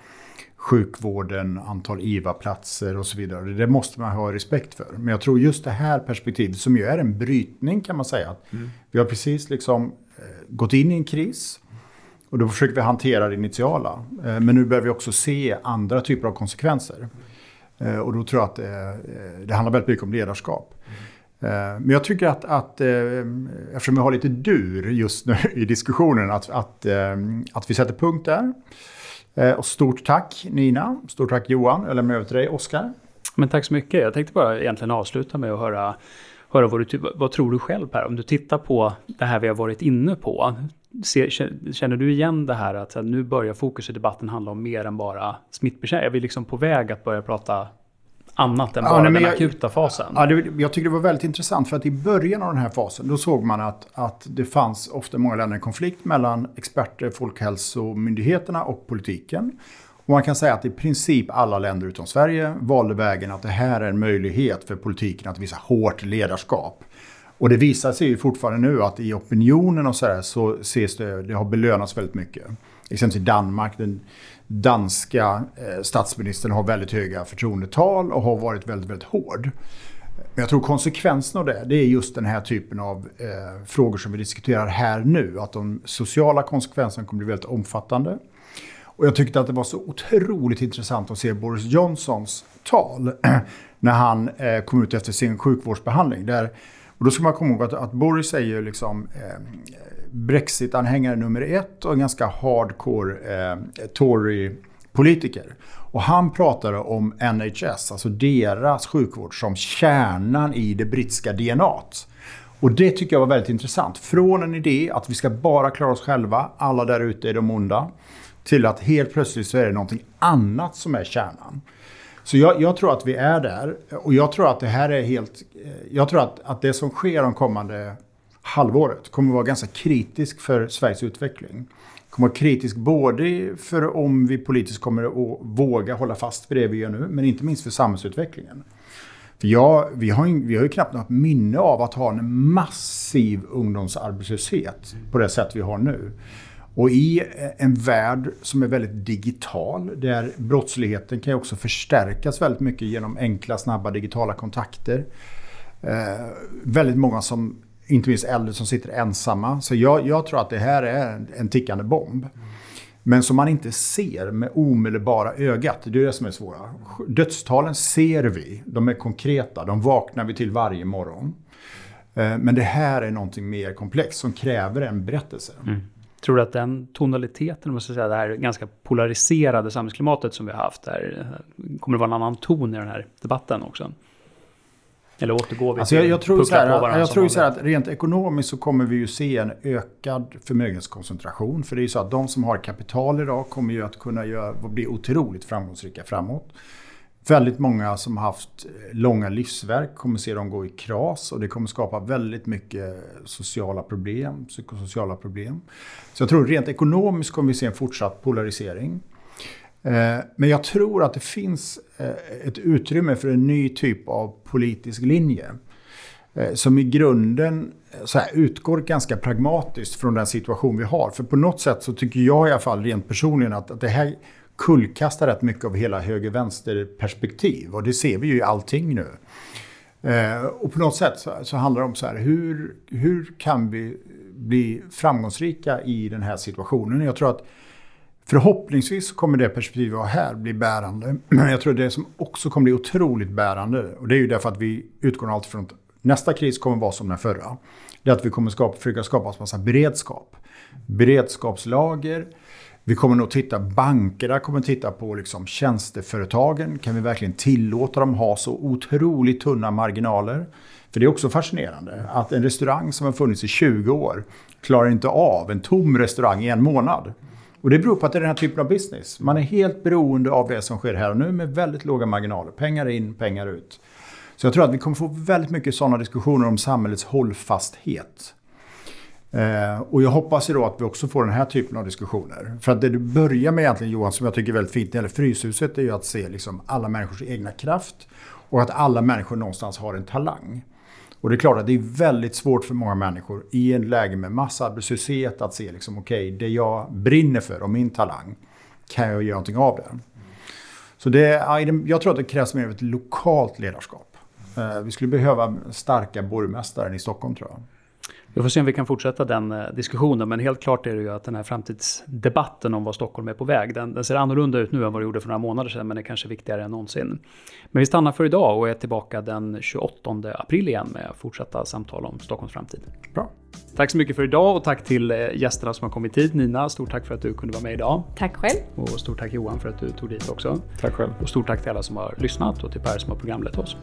sjukvården, antal IVA-platser och så vidare. Det måste man ha respekt för. Men jag tror just det här perspektivet som ju är en brytning kan man säga. Mm. Vi har precis liksom eh, gått in i en kris. Och då försöker vi hantera det initiala. Eh, men nu behöver vi också se andra typer av konsekvenser. Eh, och då tror jag att det, det handlar väldigt mycket om ledarskap. Eh, men jag tycker att, att eh, eftersom vi har lite dur just nu <laughs> i diskussionen, att, att, eh, att vi sätter punkt där. Och stort tack Nina, stort tack Johan. Jag lämnar över till dig Oskar. Men tack så mycket. Jag tänkte bara egentligen avsluta med att höra, höra vad, du, vad tror du själv Per? Om du tittar på det här vi har varit inne på. Känner du igen det här att nu börjar fokus i debatten handla om mer än bara smittbekämpning? Är vi liksom på väg att börja prata annat än bara ja, den akuta fasen? Ja, det, jag tycker det var väldigt intressant för att i början av den här fasen då såg man att, att det fanns ofta många länder en konflikt mellan experter, Folkhälsomyndigheterna och politiken. Och man kan säga att i princip alla länder utom Sverige valde vägen att det här är en möjlighet för politiken att visa hårt ledarskap. Och det visar sig ju fortfarande nu att i opinionen och så här så ses det, det har belönats väldigt mycket. Exempelvis i Danmark, den danska eh, statsministern har väldigt höga förtroendetal och har varit väldigt, väldigt hård. Men jag tror konsekvensen av det, det är just den här typen av eh, frågor som vi diskuterar här nu. Att de sociala konsekvenserna kommer bli väldigt omfattande. Och jag tyckte att det var så otroligt intressant att se Boris Johnsons tal <clears throat> när han eh, kom ut efter sin sjukvårdsbehandling. Där och då ska man komma ihåg att, att Boris är ju liksom eh, Brexit-anhängare nummer ett och en ganska hardcore eh, Tory-politiker. Och han pratade om NHS, alltså deras sjukvård, som kärnan i det brittiska DNAt. Och det tycker jag var väldigt intressant. Från en idé att vi ska bara klara oss själva, alla där ute är de onda, till att helt plötsligt så är det någonting annat som är kärnan. Så jag, jag, tror att vi är där och jag tror att det här är helt... Eh, jag tror att, att det som sker de kommande halvåret kommer att vara ganska kritisk för Sveriges utveckling. kommer att vara kritisk både för om vi politiskt kommer att våga hålla fast vid det vi gör nu, men inte minst för samhällsutvecklingen. För jag, vi, har, vi har ju knappt något minne av att ha en massiv ungdomsarbetslöshet på det sätt vi har nu. Och i eh, en värld som är väldigt digital, där brottsligheten kan ju också förstärkas väldigt mycket genom enkla, snabba digitala kontakter. Eh, väldigt många som, inte minst äldre, som sitter ensamma. Så jag, jag tror att det här är en tickande bomb. Men som man inte ser med omedelbara ögat. Det är det som är svåra. Dödstalen ser vi. De är konkreta. De vaknar vi till varje morgon. Eh, men det här är någonting mer komplext som kräver en berättelse. Mm. Tror du att den tonaliteten, måste säga, det här ganska polariserade samhällsklimatet som vi har haft, där, eh, kommer det vara en annan ton i den här debatten också? Eller återgår vi alltså jag, jag tror så här, Jag tror så här att rent ekonomiskt så kommer vi ju se en ökad förmögenhetskoncentration. För det är ju så att de som har kapital idag kommer ju att kunna göra, bli otroligt framgångsrika framåt. Väldigt många som har haft långa livsverk kommer se dem gå i kras och det kommer skapa väldigt mycket sociala problem, psykosociala problem. Så jag tror rent ekonomiskt kommer vi se en fortsatt polarisering. Eh, men jag tror att det finns eh, ett utrymme för en ny typ av politisk linje. Eh, som i grunden så här, utgår ganska pragmatiskt från den situation vi har. För på något sätt så tycker jag i alla fall rent personligen att, att det här kullkastar rätt mycket av hela höger-vänster-perspektiv. Och det ser vi ju i allting nu. Eh, och på något sätt så, så, handlar det om så här, hur, hur kan vi bli framgångsrika i den här situationen? Jag tror att Förhoppningsvis kommer det perspektiv vi har här bli bärande. <clears throat> Men jag tror det som också kommer bli otroligt bärande, och det är ju därför att vi utgår alltid från att nästa kris kommer vara som den förra. Det är att vi kommer skapa, försöka skapa en massa beredskap. Beredskapslager. Vi kommer nog titta, bankerna kommer titta på liksom tjänsteföretagen. Kan vi verkligen tillåta dem ha så otroligt tunna marginaler? För det är också fascinerande att en restaurang som har funnits i 20 år klarar inte av en tom restaurang i en månad. Och det beror på att det är den här typen av business. Man är helt beroende av det som sker här och nu med väldigt låga marginaler. Pengar in, pengar ut. Så jag tror att vi kommer få väldigt mycket sådana diskussioner om samhällets hållfasthet. Eh, och jag hoppas ju då att vi också får den här typen av diskussioner. För att det du börjar med egentligen Johan, som jag tycker är väldigt fint när det gäller Fryshuset, är ju att se liksom alla människors egna kraft. Och att alla människor någonstans har en talang. Och det är klart att det är väldigt svårt för många människor i en läge med massarbetslöshet att se liksom, okej, okay, det jag brinner för och min talang, kan jag göra någonting av det? Så det, jag tror att det krävs mer av ett lokalt ledarskap. Eh, vi skulle behöva starka borgmästaren i Stockholm tror jag. Vi får se om vi kan fortsätta den eh, diskussionen, men helt klart är det ju att den här framtidsdebatten om vad Stockholm är på väg, den, den ser annorlunda ut nu än vad det gjorde för några månader sedan, men är kanske viktigare än någonsin. Men vi stannar för idag och är tillbaka den 28 april igen med fortsatta samtal om Stockholms framtid. Bra. Tack så mycket för idag och tack till eh, gästerna som har kommit hit. Nina, stort tack för att du kunde vara med idag. Tack själv. Och stort tack Johan för att du tog dit också. Tack själv. Och stort tack till alla som har lyssnat och till Per som har programlett oss.